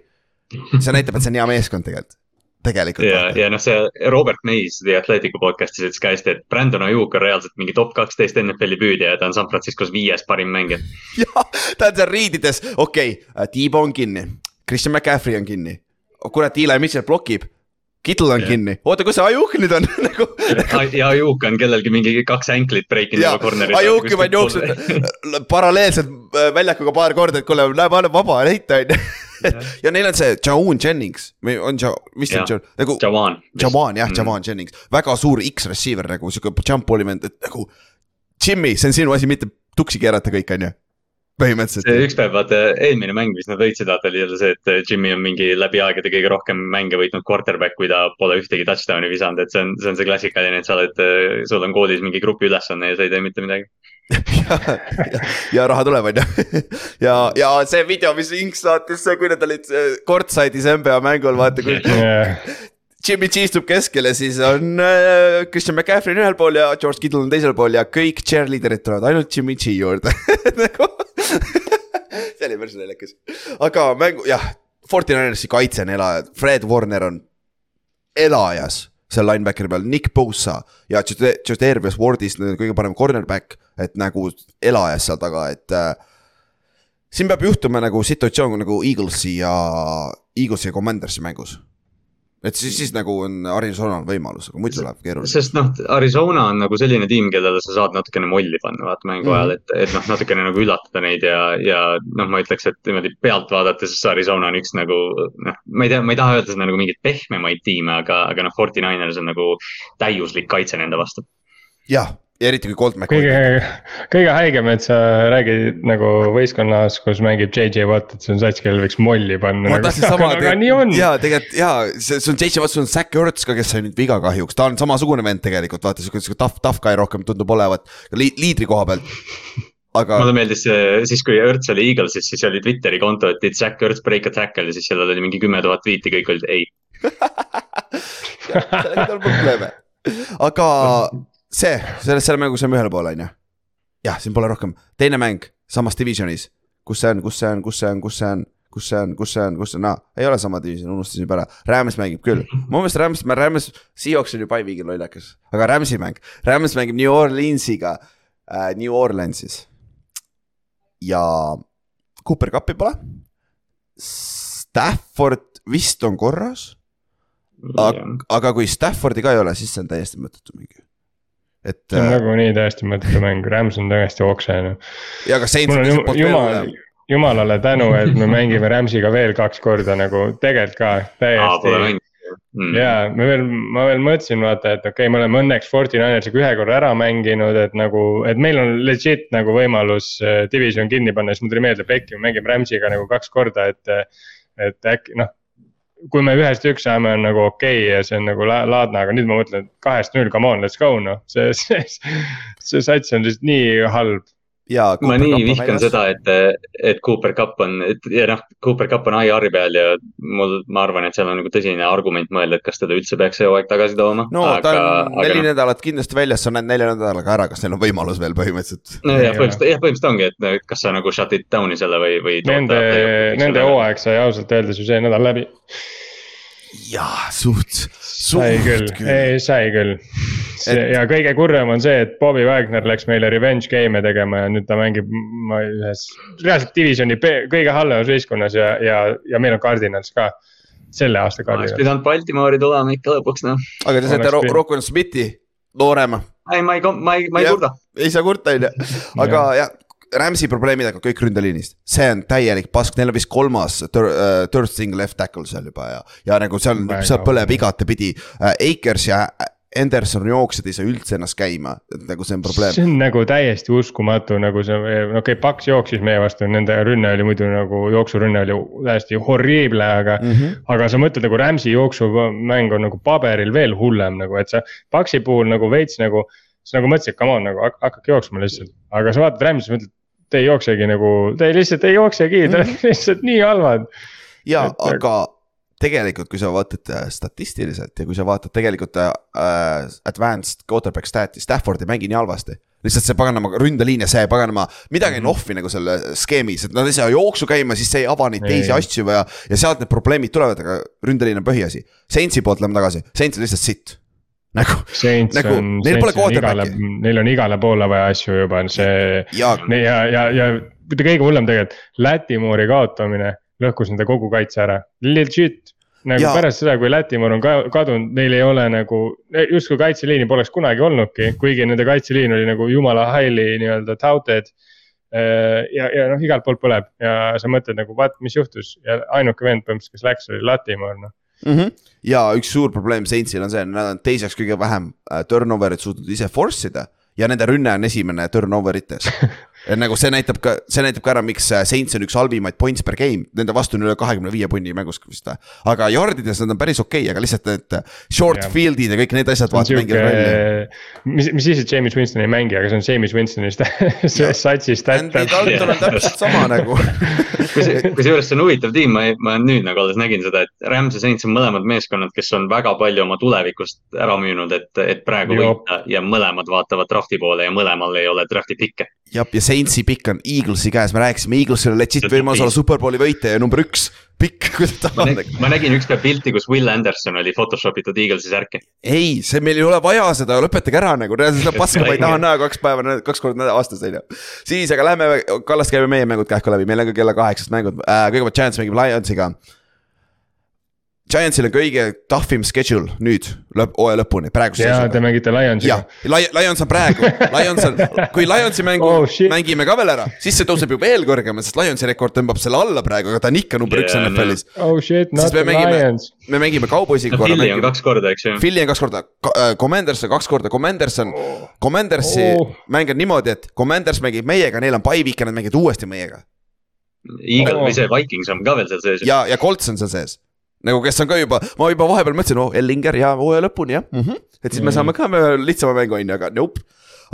see näitab, et see on hea meeskond tegelikult tegelikult. ja, ja noh, see Robert Mays The Athletic'u podcast'is ütles ka hästi, et Brandon Ajuk on reaalselt mingi top kaksteist NFL-i püüdja ja ta on San Franciscos viies parim mängija. (laughs) jah, ta on seal riidides, okei okay,, T-Bo on kinni, Christian McCaffrey on kinni kurat, Eli Mitchell blokib. Kittel on ja. kinni, oota, kus see Ajuk nüüd on (laughs) nagu ja Ajuk on kellelgi mingi kaks änklit breikinud juba corner'is. Ajuk juba on jooksnud paralleelselt äh, väljakuga paar korda, et kuule, näe, ma olen vaba, heita on ju. (laughs) ja neil on see Jaun Jennings või on ja, mis see on nagu. Jawan. Jawan jah mm., Jawan Jennings, väga suur X-receiver nagu sihuke jump ball'i vend, et nagu. Jimmy, see on sinu asi, mitte tuksi keerata kõik, on ju põhimõtteliselt. üks päev vaata eelmine mäng, mis nad võitsid, vaata oli jälle see, et Jimmy on mingi läbi aegade kõige rohkem mänge võitnud quarterback, kui ta pole ühtegi touchdown'i visanud, et see on, see on see klassikaline, et sa oled, sul on koolis mingi grupi ülesanne ja sa ei tee mitte midagi (laughs) ja, ja, ja raha tuleb, on ju. (laughs) ja, ja see video, mis Inks saatis, kui nad olid courtside'is NBA mängul, vaata kui (laughs) yeah. Jimmy G istub keskel ja siis on äh, Christian McCaffrey on ühel pool ja George Kittle on teisel pool ja kõik cheerleader'id tulevad ainult Jimmy G juurde nagu (laughs) see oli päris naljakas, aga mängu jah, Fortinanersi kaitse on elajad, Fred Warner on elajas seal linebackeri peal, Nick Bosa ja Jodervius Wardis, kõige parem cornerback, et nagu elajas seal taga, et äh, siin peab juhtuma nagu situatsioon nagu Eaglesi ja, Eaglesi ja Commandersi mängus et siis, siis nagu on Arizonal võimalus, aga muidu läheb keeruline. sest noh, Arizona on nagu selline tiim, kellele sa saad natukene molli panna vaata mängu mm ajal, et, et noh, natukene nagu üllatada neid ja, ja noh, ma ütleks, et niimoodi pealt vaadates Arizona on üks nagu noh, ma ei tea, ma ei taha öelda seda nagu mingeid pehmemaid tiime, aga, aga noh, Forty Niners on nagu täiuslik kaitse nende vastu. jah, ja eriti kui Colt McCoy. kõige, kõige haigem, et sa räägid nagu võistkonnas, kus mängib JJ Watt, et see on sats, kellel võiks molli panna. ma tahtsin sama, aga nii on. ja tegelikult ja see, see on JJ Watt, sul on Zack Ertz ka, kes sai nüüd viga kahjuks, ta on samasugune vend tegelikult, vaata sihuke, sihuke tough, tough guy rohkem tundub olevat li, liidri koha pealt aga. mulle meeldis see, siis kui Ertz oli Eaglesis, siis oli Twitteri konto, et did Zack Ertz break a tackle ja siis seal oli mingi kümme tuhat tweet'i, kõik olid ei (laughs) sellega on probleeme, aga (laughs) see, selles, selle mängu saime ühele poole, on ju. jah, siin pole rohkem, teine mäng samas divisionis, kus see on, kus see on, kus see on, kus see on kus see on, kus see on, kus see on, ei ole sama division, unustasin juba ära, Rams mängib küll. mu meelest Rams, Rams, Seahawks on ju by week'il lollakas, aga Ramsi mäng, Rams mängib New Orleansiga äh,, New Orleansis. ja Cooper Cupi pole. Stafford vist on korras. aga, aga kui Staffordi ka ei ole, siis see on täiesti mõttetu mingi et. see on äh, nagunii täiesti mõttetu mäng, Rams on täiesti oksene. ja aga Saints on lihtsalt jumal, jumalale tänu, et me mängime Ramsiga veel kaks korda nagu tegelikult ka täiesti. Mm. ja me veel, ma veel mõtlesin vaata, et okei okay,, me oleme õnneks Fortinanersiga ühe korra ära mänginud, et nagu, et meil on legit nagu võimalus äh, division kinni panna, siis mul tuli meelde, et äkki me mängime Ramsiga nagu kaks korda, et. et äkki noh, kui me ühest üks saame, on nagu okei okay ja see on nagu la laadne, aga nüüd ma mõtlen, et kahest null, come on, let's go noh, see, see, see sats on lihtsalt nii halb. Ma nii vihkan seda, et, et Cooper Cup on, et ja noh, Cooper Cup on IR-i peal ja mul, ma arvan, et seal on nagu tõsine argument mõelda, et kas teda üldse peaks see hooaeg tagasi tooma. no aga, ta on neli no. nädalat kindlasti väljas, sa näed nelja nädalaga ära, kas neil on võimalus veel põhimõtteliselt. nojah, põhimõtteliselt, jah, põhimõtteliselt ongi, et kas sa nagu shut it down'i selle või, või. Nende, nende hooaeg sai ausalt öeldes ju see nädal läbi jaa, suht, suht sai küll, ei sai küll. Et... ja kõige kurvem on see, et Bobby Wagner läks meile revenge game'e tegema ja nüüd ta mängib ühes reaalselt divisioni kõige halvemas võistkonnas ja, ja, ja meil on Cardinals ka. selle aasta Cardinals. oleks pidanud Baltimoori tulema ikka lõpuks noh. aga te saite Rocco Smithi noorema. ei, ma ei, ma ei, ma ei kurda. ei saa kurta, on ju, (laughs) aga jah Rams'i probleemidega kõik ründeliinist, see on täielik pask, neil on vist kolmas third string left tackle seal juba ja, ja nagu seal, seal põleb igatepidi uh,. Akers ja Henderson jooksjad ei saa üldse ennast käima, et nagu see on probleem. see on nagu täiesti uskumatu, nagu see, okei okay,, Paks jooksis meie vastu, nende rünne oli muidu nagu jooksurünne oli täiesti horriible, aga mm. -hmm. aga sa mõtled nagu Rams'i jooksumäng on nagu paberil veel hullem nagu, et sa Paksi puhul nagu veits nagu sa nagu mõtlesid, come on nagu hakake jooksma lihtsalt, aga sa vaatad Rams'i, mõtled, te ei jooksegi nagu, te lihtsalt ei jooksegi, te olete mm -hmm. lihtsalt nii halvad. ja, aga tegelikult, kui sa vaatad äh, statistiliselt ja kui sa vaatad tegelikult äh, advanced quarterback stat'i, Stafford ei mängi nii halvasti. lihtsalt see paganama ründeliin ja see paganama, midagi on mm -hmm. off'i nagu selle skeemis, et nad ei saa jooksu käima, siis see ei ava neid teisi asju ja, ja sealt need probleemid tulevad, aga ründeliin on põhiasi. Saintsi poolt lähme tagasi, Saints on lihtsalt sitt nagu, nagu neil pole quarterback'i. Neil on igale poole vaja asju juba, see ja, ja, ja, ja kõige hullem tegelikult, Lätimoori kaotamine lõhkus nende kogu kaitse ära, legit. nagu ja. pärast seda, kui Lätimoor on ka kadunud, neil ei ole nagu, justkui kaitseliini poleks kunagi olnudki, kuigi nende kaitseliin oli nagu jumala highly nii-öelda touted äh, ja, ja noh, igalt poolt põleb ja sa mõtled nagu, vaat mis juhtus ja ainuke vend põhimõtteliselt, kes läks, oli Latimoor noh mm. -hmm. ja üks suur probleem Saintsil on see, nad on teiseks kõige vähem äh, turnover'it suutnud ise force ida ja nende rünne on esimene turnover ites (laughs) nagu see näitab ka, see näitab ka ära, miks äh, Saints on üks halvimaid points per game, nende vastu on üle kahekümne viie punni mängus vist või. aga yard'ides nad on päris okei okay,, aga lihtsalt need äh, short ja. field'id ja kõik need asjad vaata mängivad välja. mis, mis siis, et James Winston ei mängi, aga see on James Winstonist (laughs) satsist. Andy Dalton on täpselt (laughs) sama nagu kusjuures see on huvitav tiim, ma, ma nüüd nagu alles nägin seda, et Rams ja Saints on mõlemad meeskonnad, kes on väga palju oma tulevikust ära müünud, et, et praegu võita ja mõlemad vaatavad draft'i poole ja mõlemal ei ole draft'i pikke. Jah, ja Saintsi pikk on Eaglesi käes, me rääkisime, Eaglesil on legit võimalus olla superbowli võitja ja number üks pikk, (laughs) kuidas ta nä ma nägin ükspäev pilti, kus Will Anderson oli Photoshop itud Eaglesi särki. ei, see meil ei ole vaja seda, lõpetage ära nagu, seda (laughs) paska ma ei taha näha kaks päeva, kaks korda näda- aastas on ju. siis, aga lähme, Kallast käime meie mängud kähku läbi, meil on ka kella kaheksast mängud. Äh,, kõigepealt Giants mängib Lionsiga. Giantsil on kõige tough im schedule nüüd lõpp, hooaja lõpuni, praeguse ja seisuga te. mängite Lionsiga Lions on praegu, Lions on, (laughs) kui Lionsi mängu Oh, oh, shit. mängime ka veel ära, siis see tõuseb ju veel kõrgemale, sest Lionsi rekord tõmbab selle alla praegu, aga ta on ikka number üks Jaa, no. NFL-is. oh shit, not the mängime- Lions. me mängime Cowboysiga no korra Philly on mängime, kaks korda, eks ju. Philly on kaks korda, Commanders on kaks korda, Commanders on, Commandersi Oh. mäng on niimoodi, et Commanders mängib meiega, neil on bye week ja nad mängivad uuesti meiega. Eagle Oh. või see Vikings on ka veel seal sees. ja, ja Colts on seal sees. Nagu kes on ka juba, ma juba vahepeal mõtlesin, oh Ellinger ja hooaja lõpuni jah mm, -hmm. et siis me saame ka lihtsama mängu on ju, aga nope.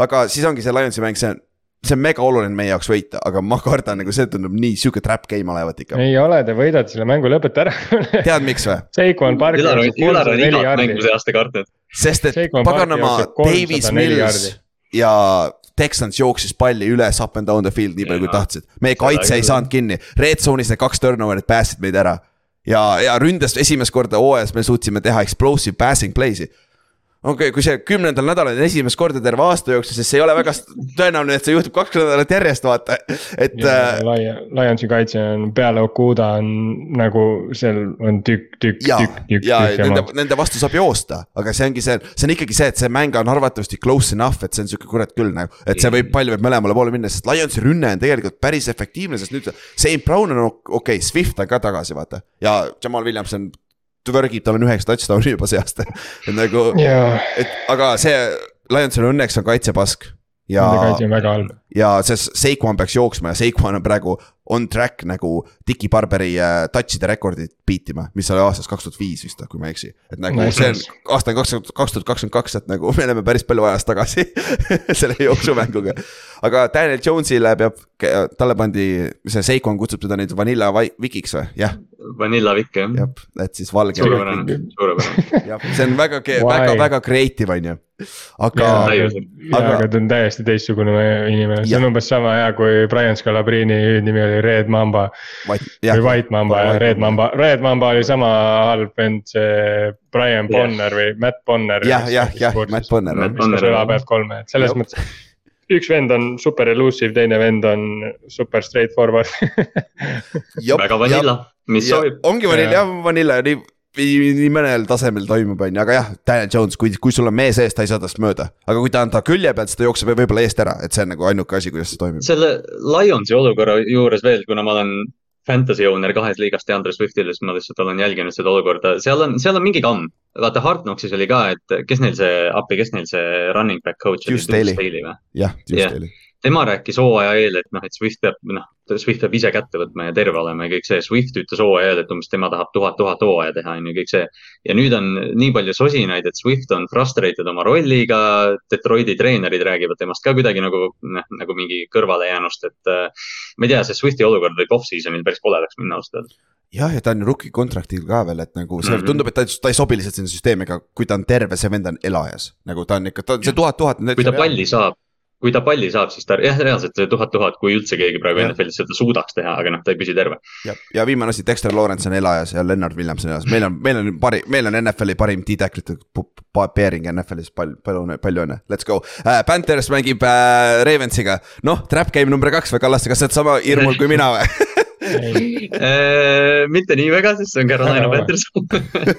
aga siis ongi see Lionsi mäng, see on, see on mega oluline meie jaoks võita, aga ma kardan nagu see tundub nii sihuke trap game olevat ikka. ei ole, te võidate selle mängu, lõpeta ära. (laughs) tead, miks või? Seikon Parker Ülar on, igat mängu see aasta kartnud. sest et Barkley paganama jookseb 304 Davis Mills ja Texans jooksis palli üles up and down the field nii palju kui tahtsid. meie kaitse ei saanud kinni, red zone'is need kaks turnover'it päästsid meid ära. ja, ja ründest esimest korda hooajas me suutsime teha explosive passing play'si. Okei okay,, kui see kümnendal nädalal on esimest korda terve aasta jooksul, siis see ei ole väga (laughs) tõenäoline, et see juhtub kaks nädalat järjest, vaata, et äh, Lionsi kaitse on peale Okuda on nagu seal on tükk, tükk, tükk, tükk, ja nende nende vastu saab joosta, aga see ongi see, see on ikkagi see, et see mäng on arvatavasti close enough, et see on sihuke kurat küll nagu. et see võib, pall võib mõlemale poole minna, sest Lionsi rünne on tegelikult päris efektiivne, sest nüüd St Brown on okei okay,, Swift on ka tagasi, vaata. ja Jamal Williamson tvõrgib, tal on üheksa touchdown'i juba see aasta, et nagu, jaa, et aga see Lionsil õnneks on kaitsepask. ja ja see Seikuan peaks jooksma ja Seikuan on praegu on track nagu Dickie Barberi äh, touch'ide rekordit beatima, mis oli aastast kaks tuhat viis vist, kui ma ei eksi. et nagu Nice, see on aasta on kaks tuhat, kaks tuhat kakskümmend kaks, et nagu (laughs) me oleme päris palju ajas tagasi (laughs) selle jooksumänguga. aga Daniel Jones'ile peab, talle pandi, see Seikuan kutsub teda nüüd Vanilla Vi- Vikiks või, jah, Vanilla Vikk jah. jah, et siis valge. suurepärane, suurepärane. jah, see on väga, väga, väga creative on ju, aga aga- aga ta on täiesti teistsugune inimene, see Jah. on umbes sama hea kui Brian Scalabrini nimi oli Red Mamba. või jah, White Mamba ja Red Mamba, Red Mamba oli sama halb vend, see Brian Jah. Bonner või Matt Bonner. jah, jah, jah, Matt Bonner Matt on, Bonner. pealt kolme, et selles mõttes. Üks vend on super elusive, teine vend on super straightforward. (laughs) väga vanilla, mis sobib. ongi vanilla jah, vanilla nii, nii mõnel tasemel toimub, on ju, aga jah, Daniel Jones, kui, kui sul on mees ees, ta ei saa tast mööda. aga kui ta on ta külje peal, siis ta jookseb võib-olla eest ära, et see on nagu ainuke asi, kuidas see toimib. selle Lionsi olukorra juures veel, kuna ma olen fantasy owner kahes liigas Deandre Swiftile, siis ma lihtsalt olen jälginud seda olukorda, seal on, seal on mingi kamm. vaata Hard Knocksis oli ka, et kes neil see appi, kes neil see running back coach oli, Deuce Staley. või? jah, just Jah. Tema rääkis hooaja eel, et noh, et Swift peab, noh, Swift peab ise kätte võtma ja terve olema ja kõik see. Swift ütles hooaja eel, et umbes tema tahab tuhat, tuhat hooaja teha, on ju, kõik see. ja nüüd on nii palju sosinaid, et Swift on frustrated oma rolliga. Detroiti treenerid räägivad temast ka kuidagi nagu, noh, nagu mingi kõrvalejäänust, et äh, ma ei tea, see Swifti olukord võib off-season'il päris koledaks minna ausalt öeldes. jah, ja ta on rookie contract'il ka veel, et nagu see mm. -hmm. tundub, et ta, ta ei sobi lihtsalt sinna süsteemi, aga kui ta on terve, see vend on elajas. nagu ta on ikka, ta, see tuhat, tuhat. kui ta palli saab, kui ta palli saab, siis ta jah, reaalselt see tuhat, tuhat, kui üldse keegi praegu. NFL-is seda suudaks teha, aga noh, ta ei püsi terve. ja, viimane asi, Dexter Lawrence on elajas ja Leonard Williams on elajas, meil on, meil on pari, meil on NFL-i parim D-tacklite pairing NFL-is, palju, palju, palju õnne, let's go äh,. Panthers mängib äh, Ravensiga, noh, trap game number kaks või Kallaste, kas sa oled sama hirmul kui mina või? (laughs) mitte nii väga, sest see on Carolina. Panthers.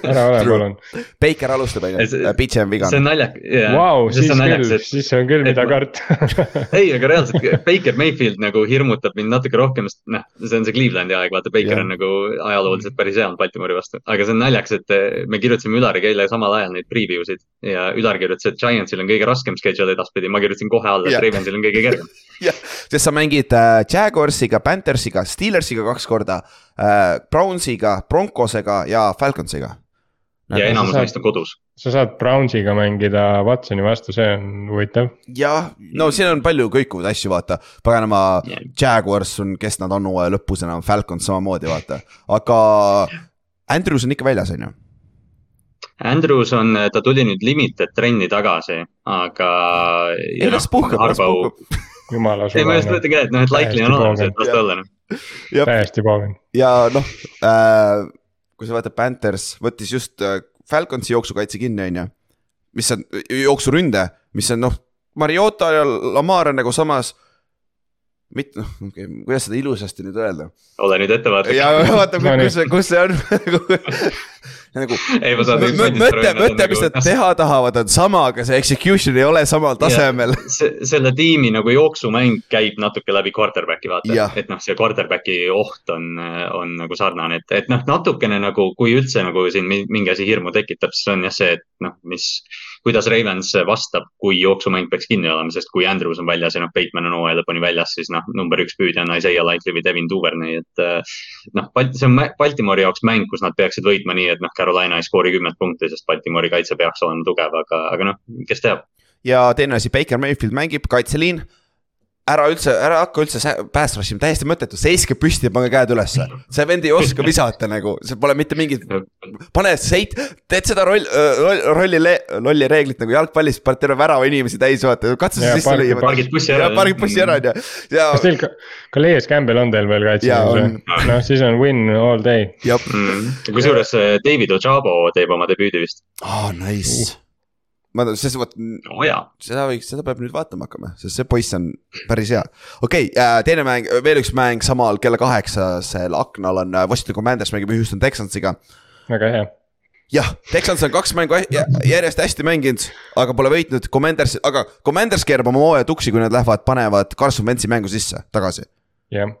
ära ole, palun. Baker alustab, on See- ju, Pitch on see vigane on. naljak. Vau, siis naljakas, küll, et siis on küll, mida karta. (laughs) ei, aga reaalselt Baker Mayfield nagu hirmutab mind natuke rohkem, sest noh, see on see Clevelandi aeg, vaata Baker Jah. on nagu ajalooliselt päris hea olnud Baltimori vastu. aga see on naljakas, et eh, me kirjutasime Ülariga eile samal ajal neid preview sid ja Ülar kirjutas, et Giantsil on kõige raskem schedule edaspidi, ma kirjutasin kohe alla, et Ravensil on kõige kergem. (laughs) sest sa mängid äh, Jaguarsiga, Panthersiga, Steelersiga kaks korda äh,, Brownsiga, Broncosega ja Falconsiga. ja enamus saad- neist on kodus. sa saad Brownsiga mängida Watsoni vastu, see on huvitav. jah, no siin on palju kõikuvaid asju, vaata, paganama Jah. Jaguars on, kes nad on hooaja lõpus enam, Falcons samamoodi, vaata, aga Andrews on ikka väljas, on ju. Andrews on, ta tuli nüüd limited trenni tagasi, aga. ei las puhkab, las puhkab. Jumala ei, ma just mõtlen ka, et noh, et likely on olemas, et las ta olla noh. täiesti paavin. ja noh äh,, kui sa vaatad Panthers võttis just äh, Falconsi jooksukaitse kinni, on ju. mis on jooksuründe, mis on noh, Mariota ja Lamar on nagu samas. mitte noh, kuidas seda ilusasti nüüd öelda ole nüüd ettevaatlik. ja vaata, kus see, kus see on (laughs) nagu mõte, mõte, mis nad teha tahavad, on sama, aga see execution ei ole samal tasemel. (laughs) selle tiimi nagu jooksumäng käib natuke läbi quarterback'i vaata et noh, see quarterback'i oht on, on nagu sarnane, et, et noh, natukene nagu, kui üldse nagu siin mi- mingi asi hirmu tekitab, siis on jah see, et noh, mis. kuidas Ravens vastab, kui jooksumäng peaks kinni olema, sest kui Andrews on väljas ja noh, Bateman on hooaja lõpuni väljas, siis noh, number üks püüdja on Isaiah Likely või Devin Duvernay, et. noh, see on Baltimori jaoks mäng, kus nad peaksid võitma nii, et noh, Carolina ei skoori kümmet punkti, sest Baltimori kaitse peaks olema tugev, aga, aga noh, kes teab. ja teine asi, Baker Mayfield mängib, kaitseliin. Ära üldse, ära hakka üldse sä- pass rush ima, täiesti mõttetu, seiske püsti ja pange käed ülesse. see vend ei oska visata nagu, see pole mitte mingit, pane seit, teed seda roll, rolli, lolli reeglit nagu jalgpallis, paned terve värava inimesi täis, vaata, katsu Jaa, see sisse lüüa. pargid bussi ära. pargid bussi ära, on ju, ja kas teil ka, Calais Campbell on teil veel kaitses noh, siis on win all day. mm.. kusjuures äh, David Ojabo teeb oma debüüdi vist. aa nice. ma, sest vot oo jaa, seda võiks, seda peab nüüd vaatama hakkama, sest see poiss on päris hea. okei okay,, teine mäng, veel üks mäng samal kella kaheksasel aknal on äh, Washington Commanders mängib Houston Texansiga. väga hea. jah, Texans on kaks mängu jä- järjest hästi mänginud, aga pole võitnud Commanders, aga Commanders keerab oma hooaja tuksi, kui nad lähevad, panevad Carson Wentzi mängu sisse tagasi. jah,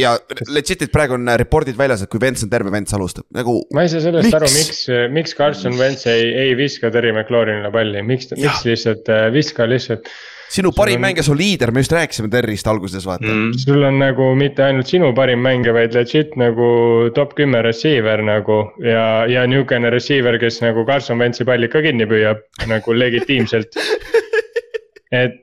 ja legit'id praegu on report'id väljas, et kui Wentz on terve, Wentz alustab nagu. ma ei saa sellest Miks? aru, miks, miks Carson Wentz ei, ei viska Terry McLaurinile palli, miks, miks lihtsalt äh, viska lihtsalt. sinu parim on- mängija, su liider, me just rääkisime Terrist alguses, vaata mm.. sul on nagu mitte ainult sinu parim mängija, vaid legit nagu top kümme receiver nagu ja, ja niukene receiver, kes nagu Carson Wentzi palli ka kinni püüab nagu legitiimselt. (laughs) et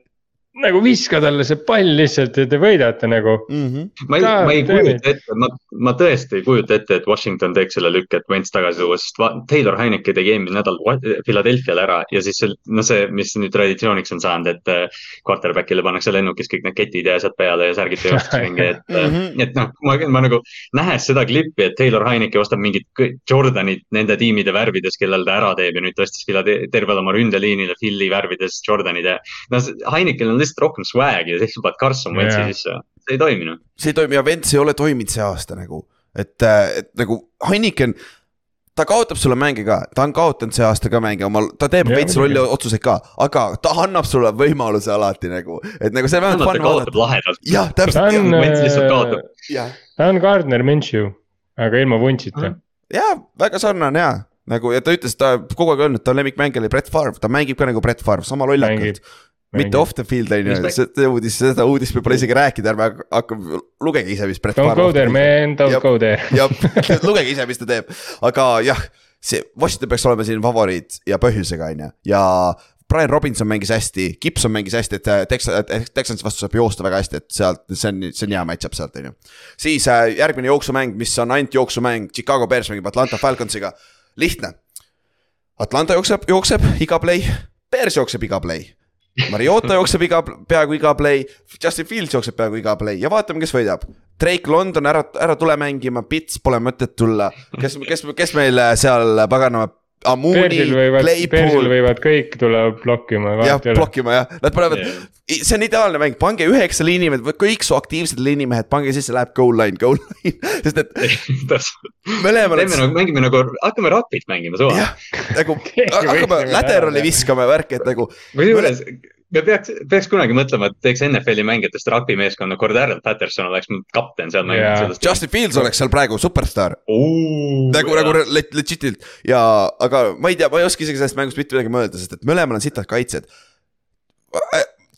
nagu viska talle see pall lihtsalt ja te võidate nagu. Mm -hmm. ma ei, ma ei kujuta ette, ma, ma tõesti ei kujuta ette, et Washington teeks selle lükke, et Wentz tagasi tuua, sest Taylor Heineke tegi eelmine nädal Philadelphia'le ära ja siis see, no see, mis nüüd traditsiooniks on saanud, et äh, quarterback'ile pannakse lennukis kõik need ketid ja asjad peale ja särgid teevad (laughs) ringi, et mm, et noh, ma, ma nagu nähes seda klippi, et Taylor Heineke ostab mingid Jordanid nende tiimide värvides, kellel ta ära teeb ja nüüd tõstis tervele oma ründeliinile Philly värvides Jordanid ja. no see- Heinekel on lihtsalt rohkem swag'i ja siis sa paned Carson Wentzi Jaa. sisse, see ei toimi noh. see ei toimi ja Vents ei ole toiminud see aasta nagu, et, et nagu Heineken. ta kaotab sulle mänge ka, ta on kaotanud see aasta ka mänge omal, ta teeb veits rolli otsuseid ka, aga ta annab sulle võimaluse alati nagu, et nagu see on vähemalt ta fun kaotab vaadata. lahedalt. jah, ta täpselt, Wentz lihtsalt jah, ta on Gardner Minshew, aga ilma vuntsita. ja väga sarnane ja nagu ja ta ütles, ta kogu aeg öelnud, ta lemmikmängija oli Brett Favre, ta mängib ka nagu Brett Favre, sama lollakalt. Mitte off the field on ju, see uudis, seda uudist võib-olla isegi rääkida, ärme hakka- hakkame, lugege ise, mis Don't go there man, don't Jep. go there. jah, lugege ise, mis ta teeb, aga jah, see Washington peaks olema siin favoriit ja põhjusega, on ju, ja Brian Robinson mängis hästi, Gibson mängis hästi, et äh, Texas, Texansi vastu saab joosta väga hästi, et sealt, see on, see on hea match-up sealt, on ju. siis äh, järgmine jooksumäng, mis on ainult jooksumäng, Chicago Bears mängib Atlanta Falconsiga, lihtne. Atlanta jookseb, jookseb iga play, Bears jookseb iga play. Mariota jookseb iga, peaaegu iga play, Justin Fields jookseb peaaegu iga play ja vaatame, kes võidab. Drake London ära, ära tule mängima, Pits pole mõtet tulla, kes, kes, kes meil seal paganama, Amuni, Bearsil Claypool, võivad kõik tulla blokkima, jah, vahet ei ole. blokkima jah, nad panevad Jah. see on ideaalne mäng, pange üheksa liinimehed, kõik su aktiivsed liinimehed, pange sisse, läheb goal line, goal line, (laughs) sest et mõlemal teeme nagu, mängime nagu, hakkame rapid mängima suva. nagu (laughs) hakkame teha. viskama värki, et nagu kusjuures me peaks, peaks kunagi mõtlema, et teeks NFL-i mängijatest rugby meeskonna, Cordell Patterson oleks kapten seal sellest. Justin Fields oleks seal praegu superstaar. nagu, nagu le- legit'ilt ja, aga ma ei tea, ma ei oska isegi sellest mängust mitte midagi mõelda, sest et mõlemal on sitad kaitsjad.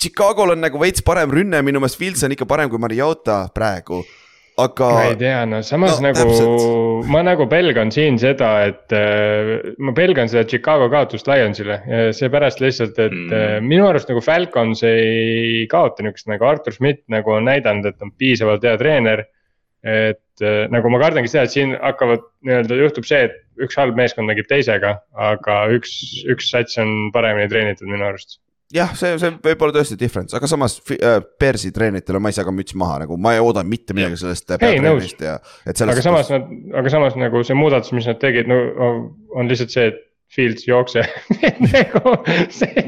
Chicago'l on nagu veits parem rünne, minu meelest Fields on ikka parem kui Mariota praegu, aga ma ei tea, no samas No, nagu täpselt. ma nagu pelgan siin seda, et äh, ma pelgan seda Chicago kaotust Lionsile seepärast lihtsalt, et Mm. mm. minu arust nagu Falcons ei kaota niukest nagu Artur Schmidt nagu on näidanud, et on piisavalt hea treener. et äh, nagu ma kardangi seda, et siin hakkavad nii-öelda juhtub see, et üks halb meeskond mängib teisega, aga üks, üks sats on paremini treenitud minu arust. Jah, see, see võib olla tõesti difference, aga samas äh, Bearsi treeneritele ma ei saa ka müts maha nagu, ma ei oodanud mitte midagi sellest peatreenerist ja. aga samas nad, aga samas nagu see muudatus, mis nad tegid, no on lihtsalt see, et Fields jookseb (laughs) nagu see...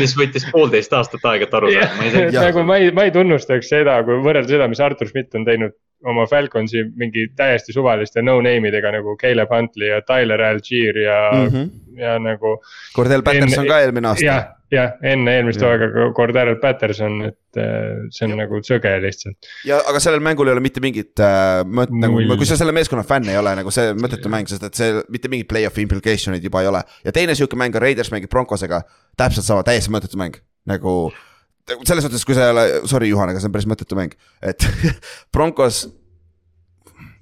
mis võttis poolteist aastat aega, et aru saada. nagu ma ei, ma ei tunnustaks seda, kui võrrelda seda, mis Artur Schmidt on teinud oma Falconsi mingi täiesti suvaliste no-name idega nagu Caleb Huntley ja Tyler Algier ja mm, -hmm. ja nagu. Cordell Patterson enne, ka eelmine aasta. jah, jah, enne eelmist hooaega Cordell Patterson, et äh, see on ja. nagu sõge lihtsalt. ja, aga sellel mängul ei ole mitte mingit äh, mõt-, nagu, kui sa selle meeskonna fänn ei ole, nagu see mõttetu mäng, sest et see mitte mingit play-off'i implication'id juba ei ole. ja teine sihuke mäng on Raiders mängib Broncosega, täpselt sama, täiesti mõttetu mäng, nagu selles mõttes, kui sa ei ole, sorry Juhan, aga see on päris mõttetu mäng, et (laughs) Broncos.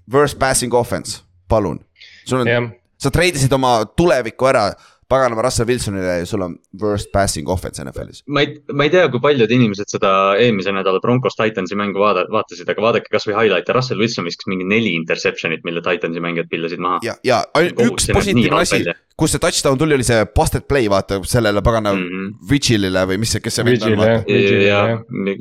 Worst passing offense, palun. sul on yeah., sa treidisid oma tuleviku ära paganama Russell Wilsonile ja sul on worst passing offense NFL-is. ma ei, ma ei tea, kui paljud inimesed seda eelmise nädala Broncos Titansi mängu vaada-, vaatasid, aga vaadake kasvõi highlight'e, Russell Wilson viskas mingi neli interception'it, mille Titansi mängijad pillasid maha. ja, ja üks positiivne asi, kus see touchdown tuli, oli see busted play, vaata sellele pagana mm -hmm. Vigilile või mis see, kes see vend on. jah,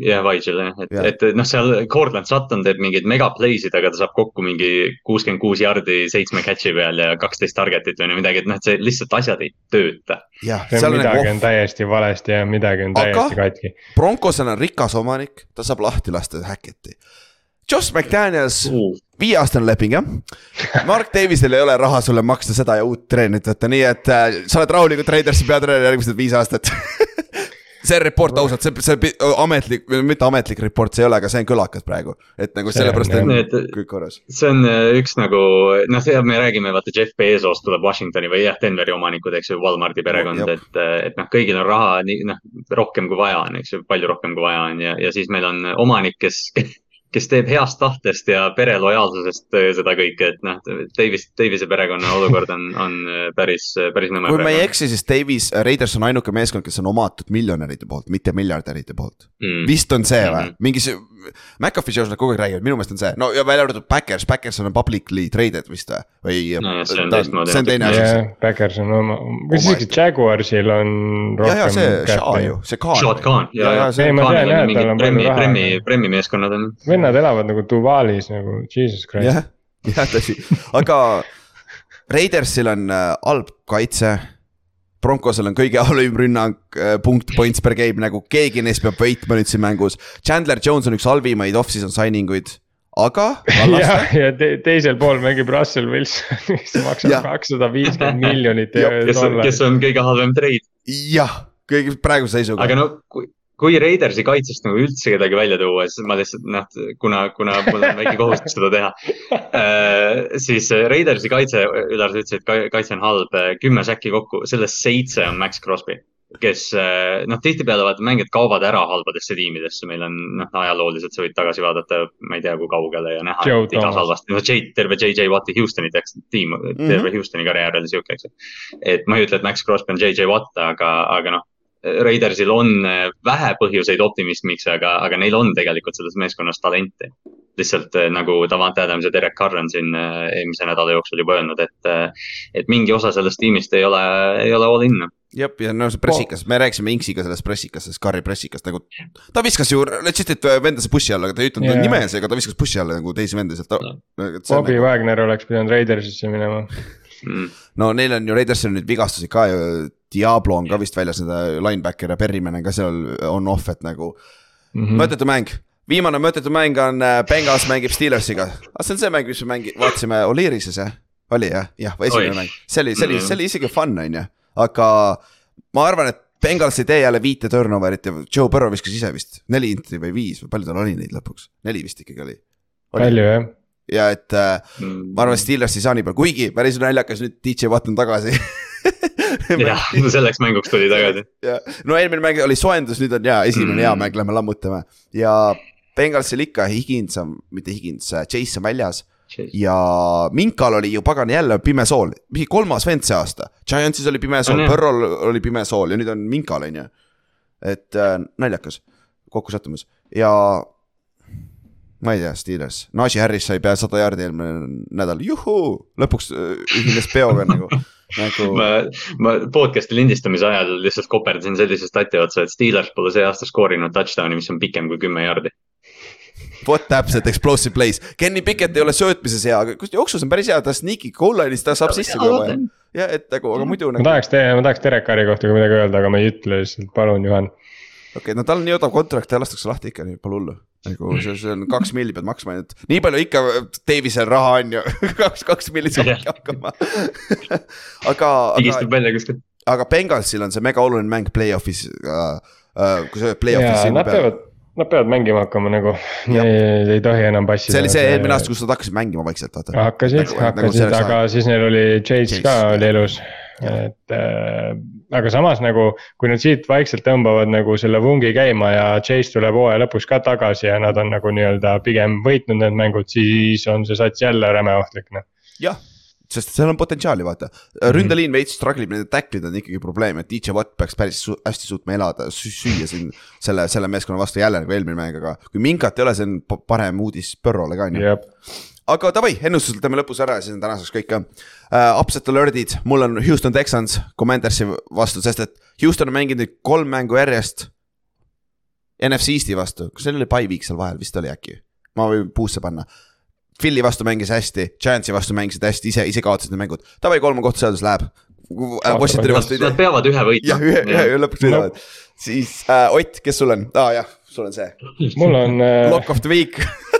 jah, Vigil jah, et, et noh, seal Cortland Sutton teeb mingeid mega play sid, aga ta saab kokku mingi kuuskümmend kuus jardi seitsme catch'i peal ja kaksteist target'it või midagi, et noh, et see lihtsalt asjad ei tööta. midagi nagu... on täiesti valesti ja midagi on täiesti katki. Broncosel on rikas omanik, ta saab lahti lasta Hacketti Josh McDaniels uh., viieaastane leping jah. (laughs) Mark Davisel ei ole raha sulle maksta seda ja uut treenerit võtta, nii et äh, sa oled rahulikult Raidersi peatreener järgmised viis aastat (laughs) see report ausalt, see, see ametlik, mitte ametlik report, see ei ole, aga see on kõlakas praegu. et nagu sellepärast on need, kõik korras. see on äh, üks nagu, noh, see me räägime, vaata Jeff Bezos tuleb Washingtoni või jah, Denveri omanikud, eks ju, Walmarti perekond no,, et, et noh, kõigil on raha nii, noh, rohkem kui vaja on, eks ju, palju rohkem kui vaja on ja, ja siis meil on omanik, kes (laughs) kes teeb heast tahtest ja pere lojaalsusest äh, seda kõike, et noh, Davis, Davise perekonna olukord on, on äh, päris, äh, päris nõme. kui ma ei eksi, siis Davis, Raiders on ainuke meeskond, kes on omatud miljonäride poolt, mitte miljardäride poolt mm.. vist on see või mm -hmm., mingi see, McAfee show's nad kogu aeg räägivad, minu meelest on see, no ja välja arvatud Backers, Backers on publicly traded vist või, või no,? see on teistmoodi. see on teine asi yeah,. Backers on oma, kas isegi Jaguarsil on rohkem. ja, ja see Shaw ju, see Khan. Shot Khan, ja, ja, ja. ei, ma tean jah, et tal on palju raha. Premi, Premi meeskonnad on. vennad elavad nagu Duvalis nagu, jesus christ. jah, (laughs) jah tõsi, aga Raidersil on äh, halb kaitse Broncosel on kõige (laughs) halvim rünnak, äh, punkt, points per game nagu keegi neist peab võitma nüüd siin mängus. Chandler Jones on üks halvimaid off-season signing uid, aga. (laughs) ja, ja te, teisel pool mängib Russell Wilson, (laughs) kes maksab kakssada viiskümmend miljonit. kes on, kes on kõige halvem treid. jah, kõige praeguse seisuga. aga no kui kui Raidersi kaitsest nagu üldse kedagi välja tuua, siis ma lihtsalt noh, kuna, kuna mul on väike kohustus seda teha äh,. siis Raidersi kaitse, Ülar, sa ütlesid, et kaitse on halb, kümme säki kokku, sellest seitse on Max Crosby. kes äh, noh, tihtipeale vaata mängijad kaovad ära halbadesse tiimidesse, meil on noh, ajalooliselt sa võid tagasi vaadata, ma ei tea, kui kaugele ja näha, et igas halvasti, no J, terve JJ Watti Houstoni teaks tiim mm, -hmm. terve Houstoni karjäär oli sihuke, eks ju. et ma ei ütle, et Max Crosby on JJ Watt, aga, aga noh Raidersil on äh, vähe põhjuseid optimismiks, aga, aga neil on tegelikult selles meeskonnas talenti. lihtsalt äh, nagu Davante Adams ja Derek Carr on siin äh, eelmise nädala jooksul juba öelnud, et, et mingi osa sellest tiimist ei ole, ei ole all in jah, ja no see pressikas, me rääkisime Inksiga sellest pressikast, sellest Carri pressikast nagu. ta viskas ju legit'it vendasse push'i alla, aga ta ei ütelnud yeah. nime seega, ta viskas push'i alla nagu teisi vendasid sealt. Bobby nagu... Wagner oleks pidanud Raidersisse minema mm.. no neil on ju Raidersil nüüd vigastusi ka ju, Diablo on ka vist väljas, nende linebacker ja Berryman on ka seal on-off, et nagu mm -hmm. mõttetu mäng. viimane mõttetu mäng on äh, Bengals mängib Steelersiga, aga see on see mäng, mis me mängi-, vaatasime Olirises jah, oli jah, jah, esimene mäng, see oli, see oli, see oli isegi fun, on ju, aga ma arvan, et Bengals ei tee jälle viite turnover'it ja Joe Burrow viskas ise vist neli inti või viis või palju tal oli neid lõpuks, neli vist ikkagi oli, oli.. palju jah ja et äh, mm. ma arvan, Steelers ei saa nii palju, kuigi päris naljakas nüüd DJ Watt on tagasi (laughs) jah, selleks mänguks tuli tagasi. no eelmine mäng oli soojendus, nüüd on jaa, esimene mm. hea mäng, lähme lammutame ja Bengalsil ikka Higins on, mitte Higins, Chase on väljas. ja Minkal oli ju pagan jälle pime sool, mingi kolmas vend see aasta, Giantsis oli pime sool, Põrrol oli pime sool ja nüüd on Minkal, on ju. et äh, naljakas kokkusattumus ja ma ei tea, Steelers, Najee Harris sai pea sada jaardi eelmine nädal, juhuu, lõpuks äh, ühines peoga nagu, (laughs) nagu ma, ma podcast'i lindistamise ajal lihtsalt koperdasin sellise stati otsa, et Steelers pole see aasta skoorinud touchdown'i, mis on pikem kui kümme jaardi. vot täpselt explosive plays, Kenny Pickett ei ole söötmises hea, aga kus jooksus on päris hea, ta sneak'i goal line'is, ta saab sisse kui vaja. ja et nagu, aga muidu ma nagu, tahaks teie, ma tahaks Derek Carri kohta ka midagi öelda, aga ma ei ütle lihtsalt, palun Juhan. okei okay,, no tal on nii odav kontrakt, ta lastakse lahti ikka, nii pole hullu. Nagu see, see on kaks milli pead maksma ainult, nii palju ikka Davisel raha on ju, (laughs) kaks, kaks milli saabki hakkama. (laughs) aga, aga, aga Bengalsil on see mega oluline mäng play-off'is äh,. Uh, kui sa ja play-off'is nad peavad, nad peavad mängima hakkama nagu, ei tohi enam passida. see oli see eelmine aasta, kus nad hakkasid mängima vaikselt, vaata. hakkasid, Nagu- nagu hakkasid, selleks aga siis neil oli Chase Chase, ka oli elus. et äh, aga samas nagu, kui nad siit vaikselt tõmbavad nagu selle vungi käima ja Chase tuleb hooaja lõpus ka tagasi ja nad on nagu nii-öelda pigem võitnud need mängud, siis on see sats jälle räme ohtlik noh. jah, sest seal on potentsiaali, vaata. ründeliin veits struggle ib, need tacklid on ikkagi probleem, et DJ Watt peaks päris su hästi suutma elada, süüa siin selle, selle meeskonna vastu jälle nagu eelmine mäng, aga kui Minkat ei ole, see on pa- parem uudis Põrrole ka on ju. Aga davai, ennustused teeme lõpus ära ja siis on tänaseks kõik ka uh,. Upset alert'id, mul on Houston Texans Commandersi vastu, sest et Houston on mänginud nüüd kolm mängu järjest. NFC Eesti vastu, kas seal oli pai week seal vahel, vist oli äkki, ma võin puusse panna. Philly vastu mängis hästi, Giantsi vastu mängisid hästi, ise, ise kaotasid need mängud, davai kolme kohta seadus läheb. Washingtoni vastu ei Nad peavad ühe võitma. Jah, ühe, ühe, ühe lõpuks võidavad. siis äh, Ott, kes sul on, aa jah, sul on see, mul on äh,, lock of the week (laughs)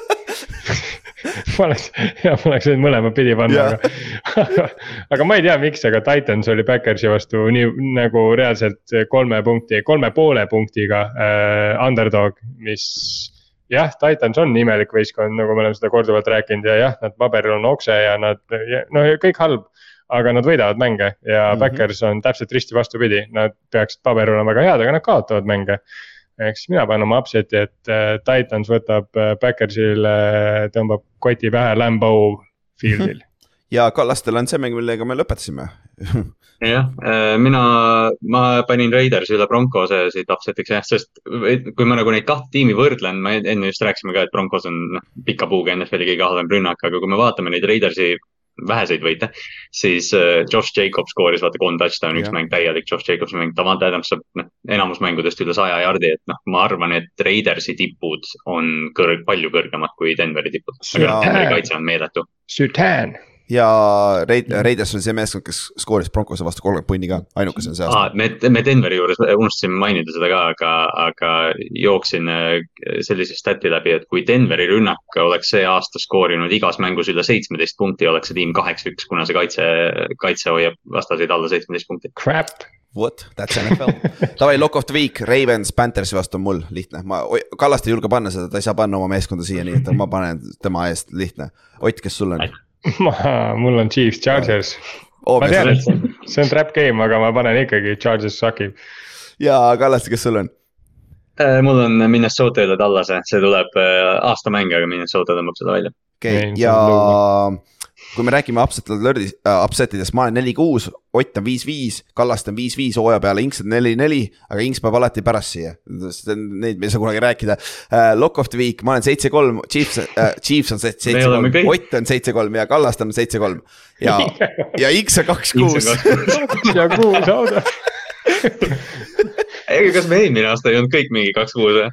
(laughs) ma oleks, jah, ma oleks võinud mõlema pidi panna, aga. (laughs) aga ma ei tea, miks, aga Titans oli Backersi vastu nii nagu reaalselt kolme punkti, kolme poole punktiga äh, underdog, mis. jah, Titans on imelik võistkond, nagu me oleme seda korduvalt rääkinud ja jah, nad paberil on okse ja nad, no kõik halb. aga nad võidavad mänge ja mm. -hmm. Backers on täpselt risti vastupidi, nad peaksid paberil olema väga head, aga nad kaotavad mänge ehk siis mina panen oma upset'i, et äh, Titans võtab äh, Backersile, tõmbab koti pähe Lambeau field'il. (laughs) ja Kallastel on see mäng, millega me lõpetasime (laughs) jah, mina, ma panin Raidersi üle Broncose siit upset'iks jah, sest kui ma nagu neid kahte tiimi võrdlen, me enne just rääkisime ka, et Broncos on noh, pika puuga NFL-i kõige halvem rünnak, aga kui me vaatame neid Raidersi väheseid võite, siis äh, Josh Jacobs skooris vaata kolm touchdown'i, üks mäng täielik Josh Jacobsi mäng, Davante Adams saab noh, enamus mängudest üle saja jardi, et noh, ma arvan, et Raidersi tipud on kõrg-, palju kõrgemad kui Denveri tipud. aga noh. Denveri kaitse on meeletu. Sütan, ja Raid-, Raiders oli see meeskond, kes skooris Broncose vastu kolmkümmend punni ka, ainukesena see aasta aa, me, me Denveri juures unustasime mainida seda ka, aga, aga jooksin äh, sellise stat'i läbi, et kui Denveri rünnak oleks see aasta skoorinud igas mängus üle seitsmeteist punkti, oleks see tiim kaheksa-üks, kuna see kaitse, kaitse hoiab vastaseid alla seitsmeteist punkti. crap. What, that's NFL. (laughs) Davai, lock of the week, Ravens, Panthersi vastu on mul lihtne, ma, Kallast ei julge panna seda, ta ei saa panna oma meeskonda siia, nii et ma panen tema eest lihtne. Ott, kes sul on? Ma, (laughs) mul on Chiefs, Chargers. Ma tean, et see on- trap game, aga ma panen ikkagi Chargers sakib. ja Kallaste, kes sul on? Äh, mul on Minnesota üle Tallase, see tuleb äh, aastamäng, aga Minnesota tõmbab seda välja. okei Ei,, ja kui me räägime upset alert'ist äh,, upset idest, ma olen neli-kuus, Ott on viis-viis, Kallaste on viis-viis hooaja peale, Inks on neli-neli, aga Inks peab alati pärast siia. Neid me ei saa kunagi rääkida uh,. Lock of the week, ma olen seitse-kolm, Chiefs uh,, Chiefs on oleme, kõik- Ott on seitse-kolm ja Kallaste on seitse-kolm. ja, (laughs) ja Inks on kaks-kuus. ja kuus auto. ega kas me eelmine aasta ei olnud kõik mingi kaks-kuus või?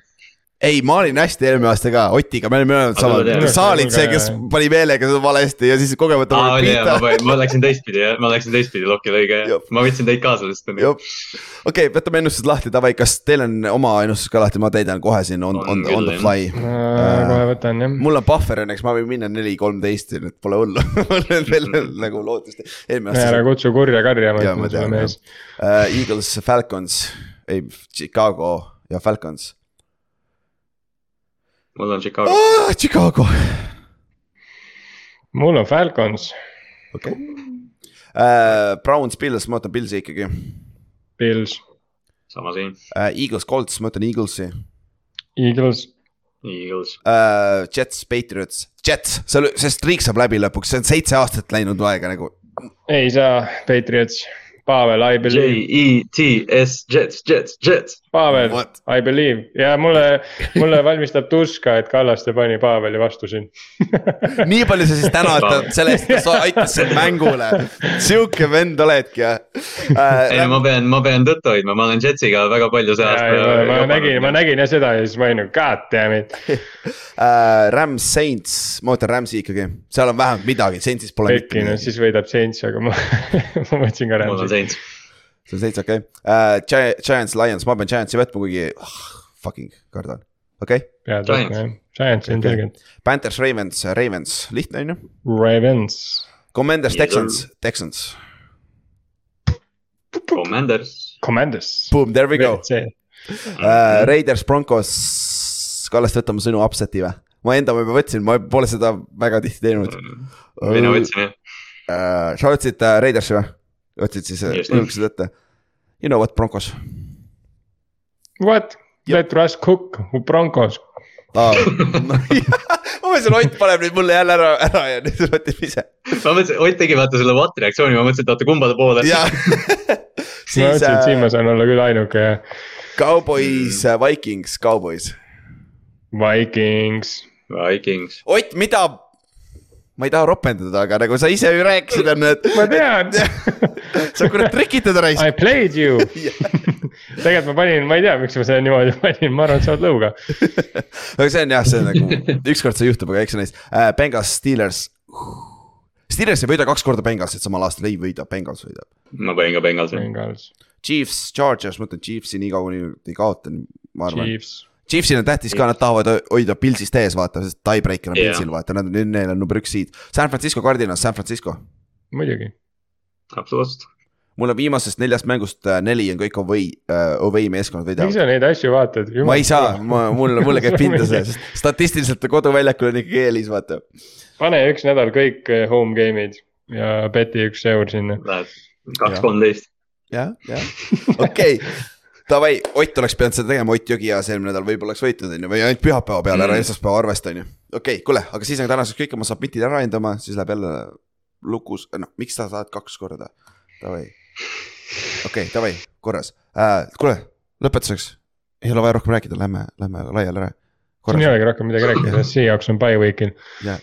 ei, ma olin hästi eelmine aasta ka, Otiga, me olime mõlemad Aga ma tean. samad, sa olid see, kes pani meelega seda valesti ja siis kogemata aa, oli jah, ma läksin teistpidi, ma läksin teistpidi lokile õige Jop., ma võtsin teid kaasa lihtsalt. okei, võtame ennustused lahti, davai, kas teil on oma ennustus ka lahti, ma täidan kohe siin on, On on, the jah. fly. kohe võtan jah. mul on buffer õnneks, ma võin minna neli, kolmteist, nii et pole hullu. (laughs) mul on veel nagu lootust, ära kutsu kurja karjama, Jaa, ma tean, mees. uh,. Eagles, Falcons, ei, Chicago ja Falcons mul on Chicago. oh,. Chicago, mul on Falcons, okei okay. uh,. Browns, Bills, ma võtan Billsi ikkagi Bills, sama siin, uh,. Eagles, Colts, ma võtan Eaglesi Eagles, Eagles. uh,. Jets, Patriots, Jets, see, see streak saab läbi lõpuks, see on seitse aastat läinud aega nagu. ei saa, Patriots, Pavel, I J believe, E T S, Jets, Jets, Jets. Pavel? I believe ja mulle, mulle valmistab tuska, et Kallaste pani Paveli vastu siin. (laughs) nii palju sa siis tänad selle eest, et sa aitasid mängule. sihuke vend oledki jah ei no äh,. ma pean, ma pean tõtt hoidma, ma olen Jetsiga väga palju see aasta. ma nägin, ma nägin ja seda ja siis ma olin nagu god damn it. (laughs) Äh, Rams Saints, ma võtan Rams'i ikkagi, seal on vähemalt midagi, Saintsis pole mitte Pekki, no siis võidab Saints, aga ma, (laughs) ma mõtlesin ka Rams'i. Saints. see on seitse, okei okay.. Giants, Lions, ma pean Giantsi võtma, kuigi oh, fucking kardan, okei okay.. pead võtma jah, Giants on selgelt. Panthers, Ravens, Ravens, lihtne on ju. Ravens, Commanders, Texans, Texans, Commanders. Commanders. boom, there we go uh,. Raiders, Broncos, Kallaste võtame sõnu upset'i või? ma enda ma juba võtsin, ma pole seda väga tihti teinud mina võtsin jah. uh,. sa võtsid uh, Raidersi või? Võtsid siis, lükkasid ette. You know what, Broncos what? Let Russ cook, Broncos. ah,. ma mõtlesin, Ott paneb nüüd mulle jälle ära, ära ja nüüd võtame ise. ma mõtlesin, Ott tegi vaata selle what reaktsiooni, ma mõtlesin, et oota kumbade poole. jah. (laughs) ma siis mõtlesin, et siin uh, ma saan olla küll ainuke ja Cowboys, Vikings, Cowboys. Vikings. Vikings. Ott, mida? Ma ei taha ropendada, aga nagu sa ise ju rääkisid, on, et ma tean (laughs) sa kurat trikitad raisk. I played you. (laughs) tegelikult ma panin, ma ei tea, miks ma selle niimoodi (laughs) panin, ma arvan, et sa oled lõuga. aga see on jah, see on nagu ükskord see juhtub, aga eks see neist äh,, Bengals, Steelers. Steelers ei võida kaks korda Bengalsit samal aastal, ei võida, Bengals võidab. ma panin ka Bengalsi. Bengals, Chiefs, Chargers, ma ütlen Chiefsi nii kaua, kuni nad ei kaota, ma arvan. Chiefs, Chiefsil on tähtis ka, nad tahavad hoida Pilsist ees, vaata, sest tiebreaker on Jah. Pilsil, vaata, nad on, neil on number üks seed. San Francisco Cardinals, San Francisco. muidugi. absoluutselt. mul on viimasest neljast mängust äh, neli on kõik away äh,, away meeskonnad miks võidavad. sa neid asju vaatad? ma ei saa, ma, mulle, mulle käib pinda see, (laughs) sest statistiliselt koduväljakul on ikkagi eelis, vaata. pane üks nädal kõik eh, home game'id ja beti üks eur sinna. Kaks, kolmteist. jah, jah, okei. (laughs) Davai, Ott oleks pidanud seda tegema, Ott Jõgiaas eelmine nädal võib-olla oleks võitnud, on ju, või ainult pühapäeva peale ära Mm. esmaspäeva arvesta, on ju. okei okay,, kuule, aga siis on tänaseks kõik, ma submit'id ära hindama, siis läheb jälle lukus, noh, miks sa saad kaks korda? Davai, okei okay,, davai, korras äh,. kuule, lõpetuseks, ei ole vaja rohkem rääkida, lähme, lähme laiali ära. Siin ei olegi rohkem midagi rääkida, sest siia jaoks on by week'il. ja,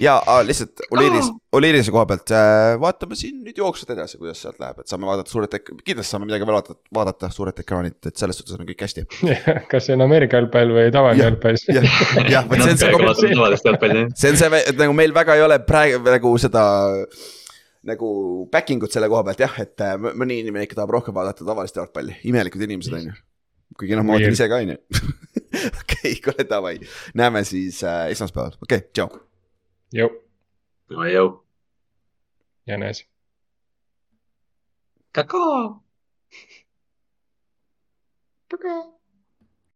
ja lihtsalt Oliiris, Oliirise koha pealt äh, vaatame siin nüüd jooksvalt edasi, kuidas sealt läheb, et saame vaadata suurelt ek-, kindlasti saame midagi veel vaadata, vaadata suurelt ekraanilt, et selles suhtes on kõik hästi. kas see on Ameerika jalgpall või tavaline jalgpall? jah, jah, vot see on see see on see, et nagu meil väga ei ole praegu nagu seda nagu backing ut selle koha pealt jah, et äh, mõni inimene ikka tahab rohkem vaadata tavalist jalgpalli, imelikud inimesed on ju. kuigi noh, ma vaatan ise ka on ju. (laughs) okei, kuule davai, näeme siis äh, esmaspäeval, okei okay,, tšau. jõu, no jõu. jänes. kakao. Pakaa.